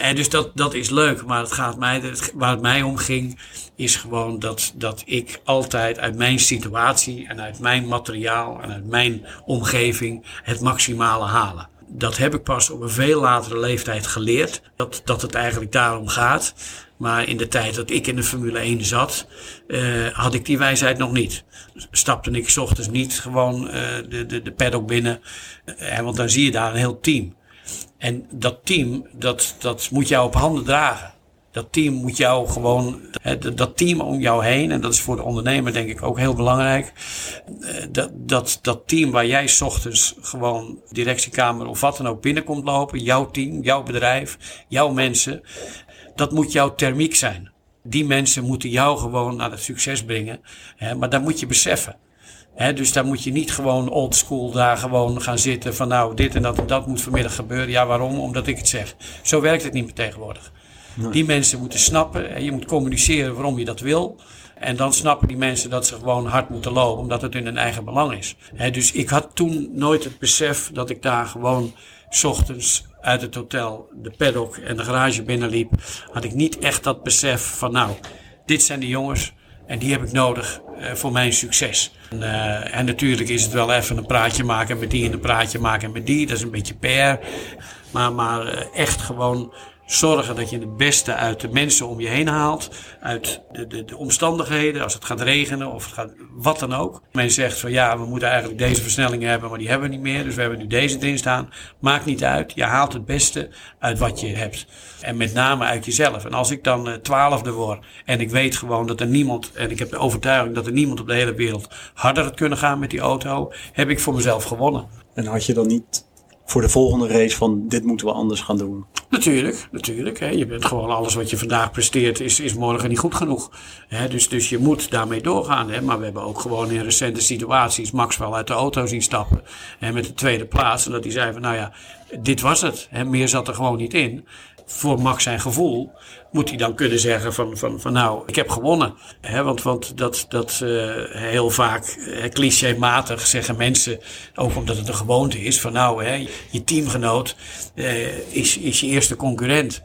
uh, dus dat, dat is leuk. Maar het gaat mij, waar het mij om ging, is gewoon dat, dat ik altijd uit mijn situatie en uit mijn materiaal en uit mijn omgeving het maximale halen. Dat heb ik pas op een veel latere leeftijd geleerd. Dat, dat het eigenlijk daarom gaat. Maar in de tijd dat ik in de Formule 1 zat, uh, had ik die wijsheid nog niet. Stapte ik s ochtends niet gewoon uh, de, de, de paddock binnen. Uh, want dan zie je daar een heel team. En dat team, dat, dat moet jou op handen dragen. Dat team moet jou gewoon, dat team om jou heen, en dat is voor de ondernemer denk ik ook heel belangrijk. Eh, dat, dat, dat team waar jij ochtends gewoon directiekamer of wat dan ook binnenkomt lopen, jouw team, jouw bedrijf, jouw mensen, dat moet jouw thermiek zijn. Die mensen moeten jou gewoon naar het succes brengen. Maar dat moet je beseffen dus daar moet je niet gewoon old school daar gewoon gaan zitten van nou dit en dat en dat moet vanmiddag gebeuren. Ja, waarom? Omdat ik het zeg. Zo werkt het niet meer tegenwoordig. Die mensen moeten snappen en je moet communiceren waarom je dat wil. En dan snappen die mensen dat ze gewoon hard moeten lopen, omdat het in hun eigen belang is. dus ik had toen nooit het besef dat ik daar gewoon s ochtends uit het hotel de paddock en de garage binnenliep. Had ik niet echt dat besef van nou, dit zijn de jongens en die heb ik nodig uh, voor mijn succes. En, uh, en, natuurlijk is het wel even een praatje maken met die en een praatje maken met die. Dat is een beetje per. Maar, maar uh, echt gewoon zorgen dat je het beste uit de mensen om je heen haalt. Uit de, de, de omstandigheden, als het gaat regenen of het gaat, wat dan ook. Men zegt van ja, we moeten eigenlijk deze versnellingen hebben, maar die hebben we niet meer. Dus we hebben nu deze erin staan. Maakt niet uit. Je haalt het beste uit wat je hebt. En met name uit jezelf. En als ik dan uh, twaalfde word en ik weet gewoon dat er niemand, en ik heb de overtuiging dat er niemand op de hele wereld harder had kunnen gaan met die auto, heb ik voor mezelf gewonnen. En had je dan niet voor de volgende race van dit moeten we anders gaan doen? Natuurlijk, natuurlijk. Hè. Je bent gewoon alles wat je vandaag presteert is, is morgen niet goed genoeg. Hè. Dus, dus je moet daarmee doorgaan. Hè. Maar we hebben ook gewoon in recente situaties Max wel uit de auto zien stappen. Hè, met de tweede plaats. En dat hij zei van nou ja, dit was het. Hè. Meer zat er gewoon niet in voor Max zijn gevoel moet hij dan kunnen zeggen van, van, van nou, ik heb gewonnen. He, want, want dat, dat uh, heel vaak uh, clichématig zeggen mensen, ook omdat het een gewoonte is, van nou, hè, je teamgenoot uh, is, is je eerste concurrent.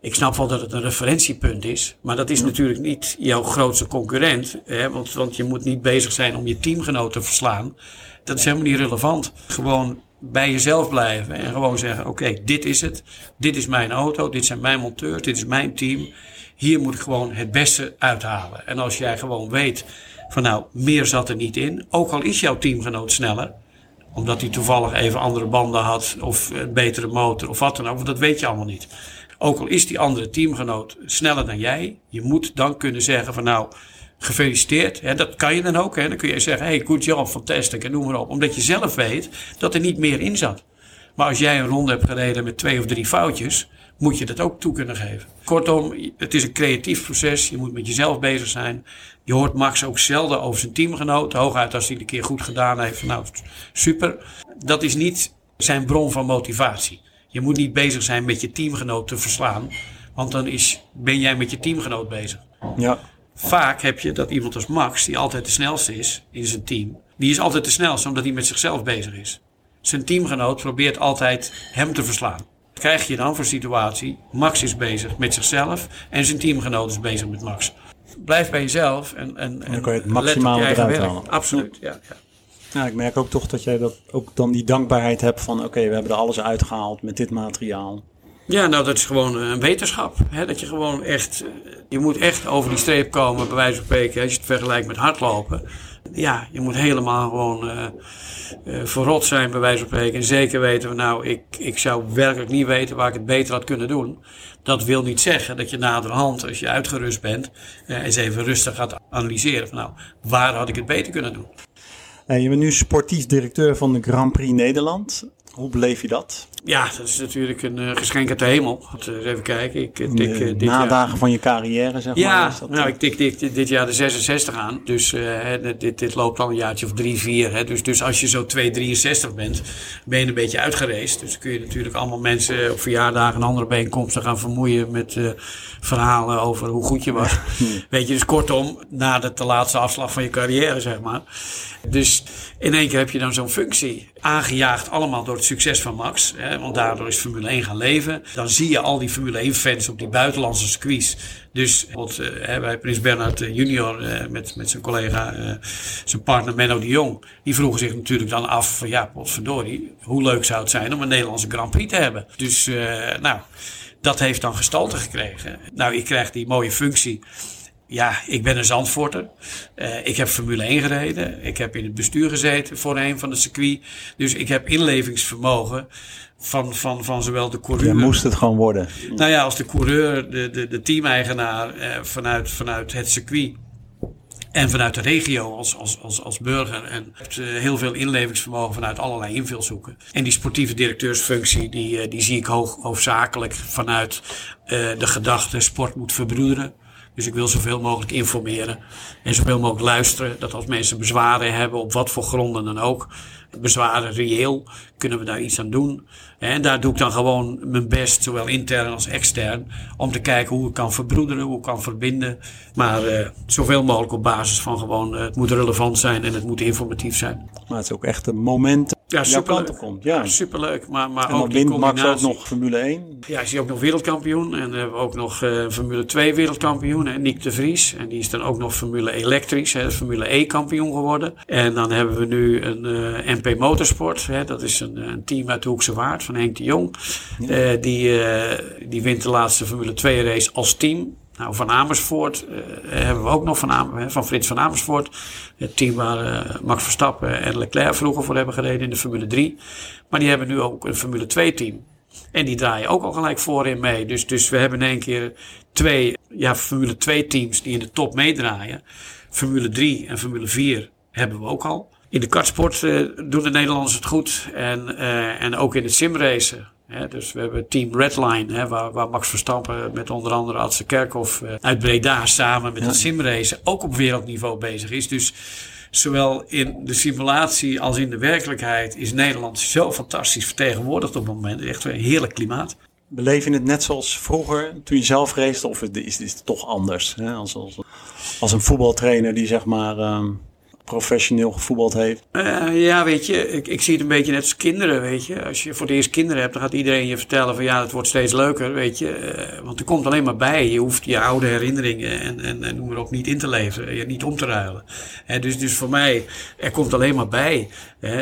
Ik snap wel dat het een referentiepunt is, maar dat is natuurlijk niet jouw grootste concurrent. Hè, want, want je moet niet bezig zijn om je teamgenoot te verslaan. Dat is helemaal niet relevant. Gewoon bij jezelf blijven en gewoon zeggen: Oké, dit is het. Dit is mijn auto, dit zijn mijn monteurs, dit is mijn team. Hier moet ik gewoon het beste uithalen. En als jij gewoon weet van nou, meer zat er niet in, ook al is jouw teamgenoot sneller, omdat hij toevallig even andere banden had of een betere motor of wat dan ook, want dat weet je allemaal niet. Ook al is die andere teamgenoot sneller dan jij, je moet dan kunnen zeggen van nou, gefeliciteerd. Hè, dat kan je dan ook. Hè. Dan kun je zeggen, hey, good job, fantastic en noem maar op. Omdat je zelf weet dat er niet meer in zat. Maar als jij een ronde hebt gereden met twee of drie foutjes, moet je dat ook toe kunnen geven. Kortom, het is een creatief proces. Je moet met jezelf bezig zijn. Je hoort Max ook zelden over zijn teamgenoot. Hooguit als hij het een keer goed gedaan heeft. Nou, super. Dat is niet zijn bron van motivatie. Je moet niet bezig zijn met je teamgenoot te verslaan. Want dan is, ben jij met je teamgenoot bezig. Ja. Vaak heb je dat iemand als Max, die altijd de snelste is in zijn team, die is altijd de snelste omdat hij met zichzelf bezig is. Zijn teamgenoot probeert altijd hem te verslaan. Wat krijg je dan voor situatie? Max is bezig met zichzelf en zijn teamgenoot is bezig met Max. Blijf bij jezelf en, en, en dan kan je het maximaal eruit halen. Absoluut, ja. ja. Ja, ik merk ook toch dat jij dat ook dan die dankbaarheid hebt van oké, we hebben er alles uitgehaald met dit materiaal. Ja, nou dat is gewoon een wetenschap. Hè? Dat je gewoon echt, je moet echt over die streep komen, bij wijze van spreken, als je het vergelijkt met hardlopen. Ja, je moet helemaal gewoon uh, verrot zijn, bij wijze van spreken. En zeker weten, nou, ik, ik zou werkelijk niet weten waar ik het beter had kunnen doen. Dat wil niet zeggen dat je naderhand, als je uitgerust bent, eens even rustig gaat analyseren. Van, nou, waar had ik het beter kunnen doen? je bent nu sportief directeur van de Grand Prix Nederland. Hoe beleef je dat? Ja, dat is natuurlijk een uh, geschenk uit de hemel. Uh, even kijken. Ik, uh, tik, dit nadagen jaar... van je carrière, zeg ja, maar. Ja, nou, ik tik dit, dit, jaar de 66 aan. Dus dit, dit loopt al een jaartje of drie, vier. Hè. Dus, dus als je zo 2, 63 bent, ben je een beetje uitgereisd. Dus kun je natuurlijk allemaal mensen op verjaardagen en andere bijeenkomsten gaan vermoeien met verhalen over hoe goed je was. Weet je, dus kortom, na de, de laatste afslag van je carrière, zeg maar. Dus in één keer heb je dan zo'n functie. Aangejaagd allemaal door het succes van Max. Hè, want daardoor is Formule 1 gaan leven. Dan zie je al die Formule 1 fans op die buitenlandse circuits. Dus uh, bij Prins Bernhard eh, junior uh, met, met zijn collega, zijn partner Menno de Jong. Die vroegen zich natuurlijk dan af van ja, potverdorie. Hoe leuk zou het zijn om een Nederlandse Grand Prix te hebben. Dus nou, dat heeft dan gestalte gekregen. Nou, ik krijg die mooie functie ja, ik ben een Zandvoorter. Uh, ik heb Formule 1 gereden. Ik heb in het bestuur gezeten voor een van de circuit. Dus ik heb inlevingsvermogen van, van, van zowel de coureur. Je moest het gewoon worden. Nou ja, als de coureur, de, de, de teameigenaar uh, vanuit, vanuit het circuit. En vanuit de regio als, als, als, als burger. En hebt uh, heel veel inlevingsvermogen vanuit allerlei invalshoeken. En die sportieve directeursfunctie, die, die zie ik hoog, hoofdzakelijk vanuit de gedachte sport moet verbroederen. Dus ik wil zoveel mogelijk informeren en zoveel mogelijk luisteren. Dat als mensen bezwaren hebben, op wat voor gronden dan ook, bezwaren reëel, kunnen we daar iets aan doen. En daar doe ik dan gewoon mijn best, zowel intern als extern, om te kijken hoe ik kan verbroederen, hoe ik kan verbinden. Maar uh, zoveel mogelijk op basis van gewoon, uh, het moet relevant zijn en het moet informatief zijn. Maar het is ook echt een moment ja, superleuk. komt. Ja. superleuk. Maar, maar en ook die Max ook nog Formule 1. Ja, is hij ook nog wereldkampioen. En we hebben ook nog uh, Formule 2 wereldkampioen. En Nick de Vries. En die is dan ook nog Formule Elektrisch, hè, Formule E kampioen geworden. En dan hebben we nu een uh, MP Motorsport. Hè, dat is een, een, team uit de Hoekse Waard van Henk de Jong. Ja. Uh, die, die wint de laatste Formule 2 race als team. Nou, van Amersfoort uh, hebben we ook nog van, Am van Frits van Amersfoort. Het team waar uh, Max Verstappen en Leclerc vroeger voor hebben gereden in de Formule 3. Maar die hebben nu ook een Formule 2 team. En die draaien ook al gelijk voorin mee. Dus, dus we hebben in één keer twee ja, Formule 2 teams die in de top meedraaien. Formule 3 en Formule 4 hebben we ook al. In de kartsport uh, doen de Nederlanders het goed. En, en ook in het simracen dus we hebben team Redline, waar, waar, Max Verstappen met onder andere Adse Kerkhoff uh, uit Breda samen met ja. het simrace ook op wereldniveau bezig is. Dus zowel in de simulatie als in de werkelijkheid is Nederland zo fantastisch vertegenwoordigd op het moment. Echt een heerlijk klimaat. Beleef je het net zoals vroeger toen je zelf race of is, is het toch anders? Hè? Als, als, als een voetbaltrainer die zeg maar... Um professioneel gevoetbald heeft? Uh, ja, weet je, ik, ik zie het een beetje net als kinderen, weet je. Als je voor het eerst kinderen hebt, dan gaat iedereen je vertellen van ja, het wordt steeds leuker, weet je. Uh, want er komt alleen maar bij. Je hoeft je oude herinneringen en, en, en noem maar op niet in te leveren, je niet om te ruilen. Dus, dus voor mij, er komt alleen maar bij.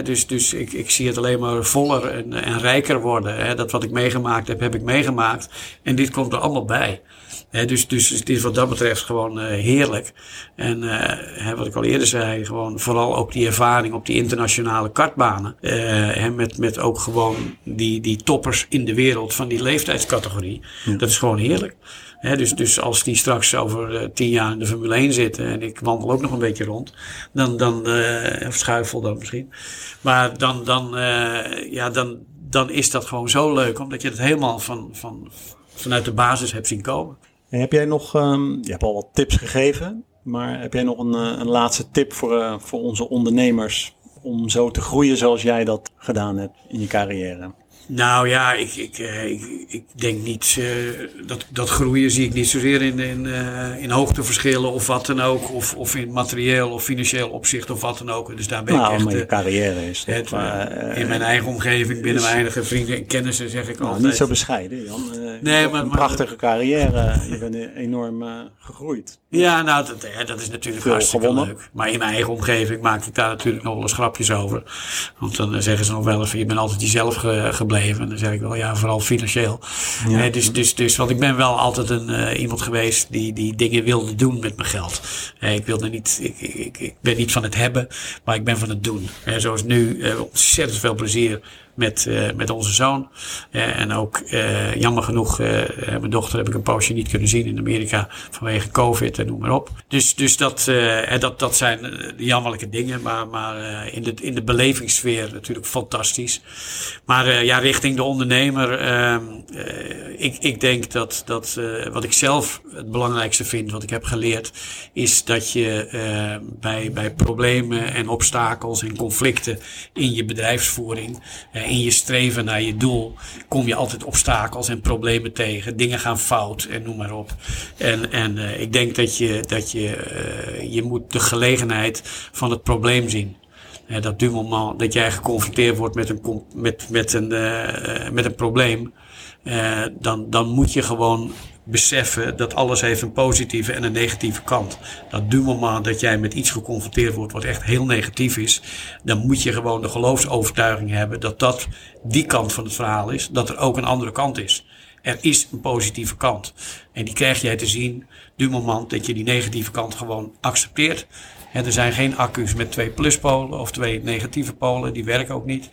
Dus dus ik, ik zie het alleen maar voller en, en rijker worden. Dat wat ik meegemaakt heb, heb ik meegemaakt. En dit komt er allemaal bij dus, dus het is wat dat betreft gewoon uh, heerlijk. En uh, wat ik al eerder zei, gewoon vooral ook die ervaring op die internationale kartbanen. Uh, met, met ook gewoon die, die toppers in de wereld van die leeftijdscategorie. Ja. Dat is gewoon heerlijk. He, dus, dus als die straks over tien jaar in de Formule 1 zitten en ik wandel ook nog een beetje rond, dan, dan of schuifel dan misschien. Maar dan, dan, ja, dan, dan is dat gewoon zo leuk, omdat je het helemaal van, van, vanuit de basis hebt zien komen. Heb jij nog, um, je hebt al wat tips gegeven, maar heb jij nog een, eh, een laatste tip voor, uh, voor onze ondernemers om zo te groeien zoals jij dat gedaan hebt in je carrière? Nou ja, ik, ik, eh, ik, ik denk niet uh, dat, dat groeien zie ik niet zozeer in, in, uh, in hoogteverschillen of wat dan ook. Of, of in materieel of financieel opzicht of wat dan ook. Dus daar ben nou, ik echt... Maar je carrière is het, In mijn eigen omgeving, binnen mijn eigen vrienden en kennissen zeg ik nou, altijd. Niet zo bescheiden Jan. nee, maar, een prachtige carrière. Je bent enorm gegroeid. Ja, nou, dat, dat is natuurlijk Veel hartstikke gewonnen. leuk. Maar in mijn eigen omgeving maak ik daar natuurlijk nog wel eens grapjes over. Want dan zeggen ze nog wel eens, je bent altijd jezelf ge- gebleven. En dan zeg ik wel, ja, vooral financieel. Eh, dus, dus, dus, want ik ben wel altijd een, eh, iemand geweest die, die dingen wilde doen met mijn geld. Eh, ik wilde niet, ik, ik, ik- ben niet van het hebben, maar ik ben van het doen. Eh, zoals nu, eh, ontzettend veel plezier met, eh, met onze zoon. Eh, en ook eh, jammer genoeg, mijn dochter heb ik een poosje niet kunnen zien in Amerika vanwege COVID en noem maar op. Dus, dus dat, dat, dat zijn jammerlijke dingen, maar, maar in, de, in de belevingssfeer natuurlijk fantastisch. Maar ja, richting de ondernemer, ehm, eh, ik, ik denk dat, dat wat ik zelf het belangrijkste vind, wat ik heb geleerd, is dat je bij, bij problemen en obstakels en conflicten in je bedrijfsvoering, in je streven naar je doel, kom je altijd obstakels en problemen tegen. Dingen gaan fout en noem maar op. En, en eh, ik denk dat je, dat je, eh, je moet de gelegenheid van het probleem zien. Dat du moment dat jij geconfronteerd wordt met een, met, met een, eh, met een probleem, dan, dan moet je gewoon beseffen dat alles heeft een positieve en een negatieve kant. Dat du moment dat jij met iets geconfronteerd wordt wat echt heel negatief is, dan moet je gewoon de geloofsovertuiging hebben dat dat die kant van het verhaal is, dat er ook een andere kant is. Er is een positieve kant. En die krijg jij te zien du moment dat je die negatieve kant gewoon accepteert. Er zijn geen accu's met twee pluspolen of twee negatieve polen, die werken ook niet.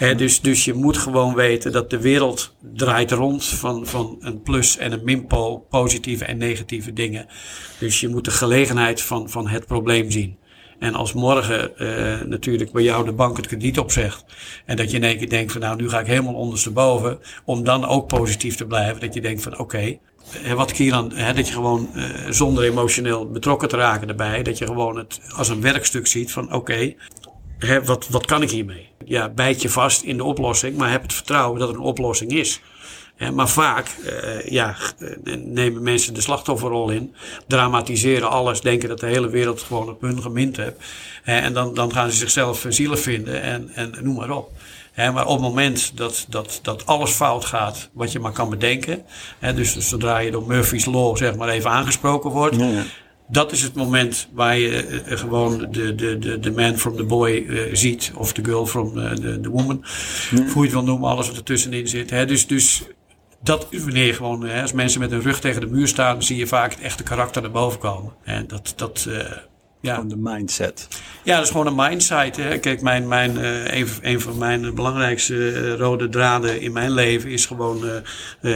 Dus, dus je moet gewoon weten dat de wereld draait rond van, van een plus en een minpool, positieve en negatieve dingen. Dus je moet de gelegenheid van, van het probleem zien. En als morgen eh, natuurlijk bij jou de bank het krediet opzegt. En dat je in één keer denkt van nou nu ga ik helemaal ondersteboven. Om dan ook positief te blijven. Dat je denkt van oké. eh, wat ik hier aan, hè, dat je gewoon eh, zonder emotioneel betrokken te raken erbij. Dat je gewoon het als een werkstuk ziet van oké. Wat, wat kan ik hiermee? Ja, bijt je vast in de oplossing. Maar heb het vertrouwen dat er een oplossing is. Maar vaak eh, ja, eh, nemen mensen de slachtofferrol in, dramatiseren alles, denken dat de hele wereld gewoon op hun gemind. Hè, en dan, dan gaan ze zichzelf zielig vinden en, en noem maar op. Maar op het moment dat, dat, dat alles fout gaat, wat je maar kan bedenken. Dus zodra je door Murphy's Law zeg maar even aangesproken wordt. Ja. Dat is het moment waar je eh, gewoon de, de, de, de man from the boy eh, ziet. Of de girl from eh, the, the woman. Hoe je het wil noemen, alles wat er tussenin zit. Hè. Dus, dus dat is wanneer je gewoon, hè, als mensen met hun rug tegen de muur staan, zie je vaak het echte karakter naar boven komen. En dat, dat, ja. Gewoon de mindset. Ja, dat is gewoon een mindset. Hè. Kijk, mijn, mijn, een, een van mijn belangrijkste rode draden in mijn leven is gewoon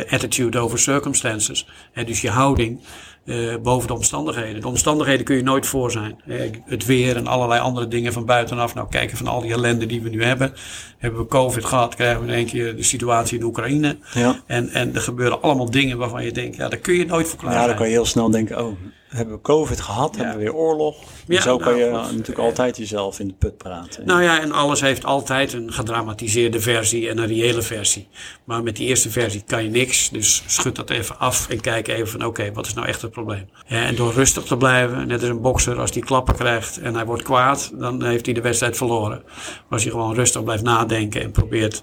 attitude over circumstances. Hè, dus je houding eh, boven de omstandigheden. De omstandigheden kun je nooit voor zijn. Het weer en allerlei andere dingen van buitenaf. Nou, kijken van al die ellende die we nu hebben. Hebben we COVID gehad, krijgen we in één keer de situatie in Oekraïne. Ja. En, en er gebeuren allemaal dingen waarvan je denkt, ja, daar kun je nooit voor klaar Ja, dan kan je heel snel denken, oh, hebben we COVID gehad? Hebben we weer oorlog? Ja, Zo kan nou, je goed. natuurlijk altijd jezelf in de put praten. Nou ja, en alles heeft altijd een gedramatiseerde versie en een reële versie. Maar met die eerste versie kan je niks. Dus schud dat even af en kijk even van oké, wat is nou echt het probleem? En door rustig te blijven, net als een bokser, als die klappen krijgt en hij wordt kwaad, dan heeft hij de wedstrijd verloren. Maar als je gewoon rustig blijft nadenken en probeert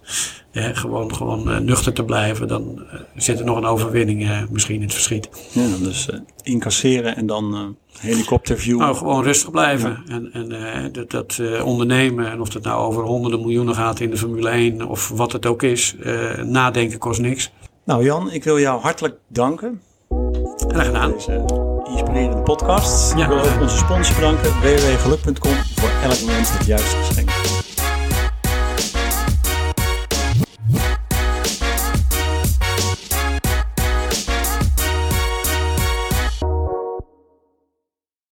ja, gewoon, gewoon eh, nuchter te blijven, dan eh, zit er nog een overwinning eh, misschien in het verschiet. Ja, dus eh, incasseren en dan eh, helikopterview. Nou, gewoon rustig blijven. En, en eh, dat, dat eh, ondernemen, en of het nou over honderden miljoenen gaat in de Formule 1 of wat het ook is, eh, nadenken kost niks. Nou Jan, ik wil jou hartelijk danken Graag gedaan. deze inspirerende podcast. Ja. ik wil ook onze sponsor bedanken, www.geluk.com, voor elk moment het juiste geschenk.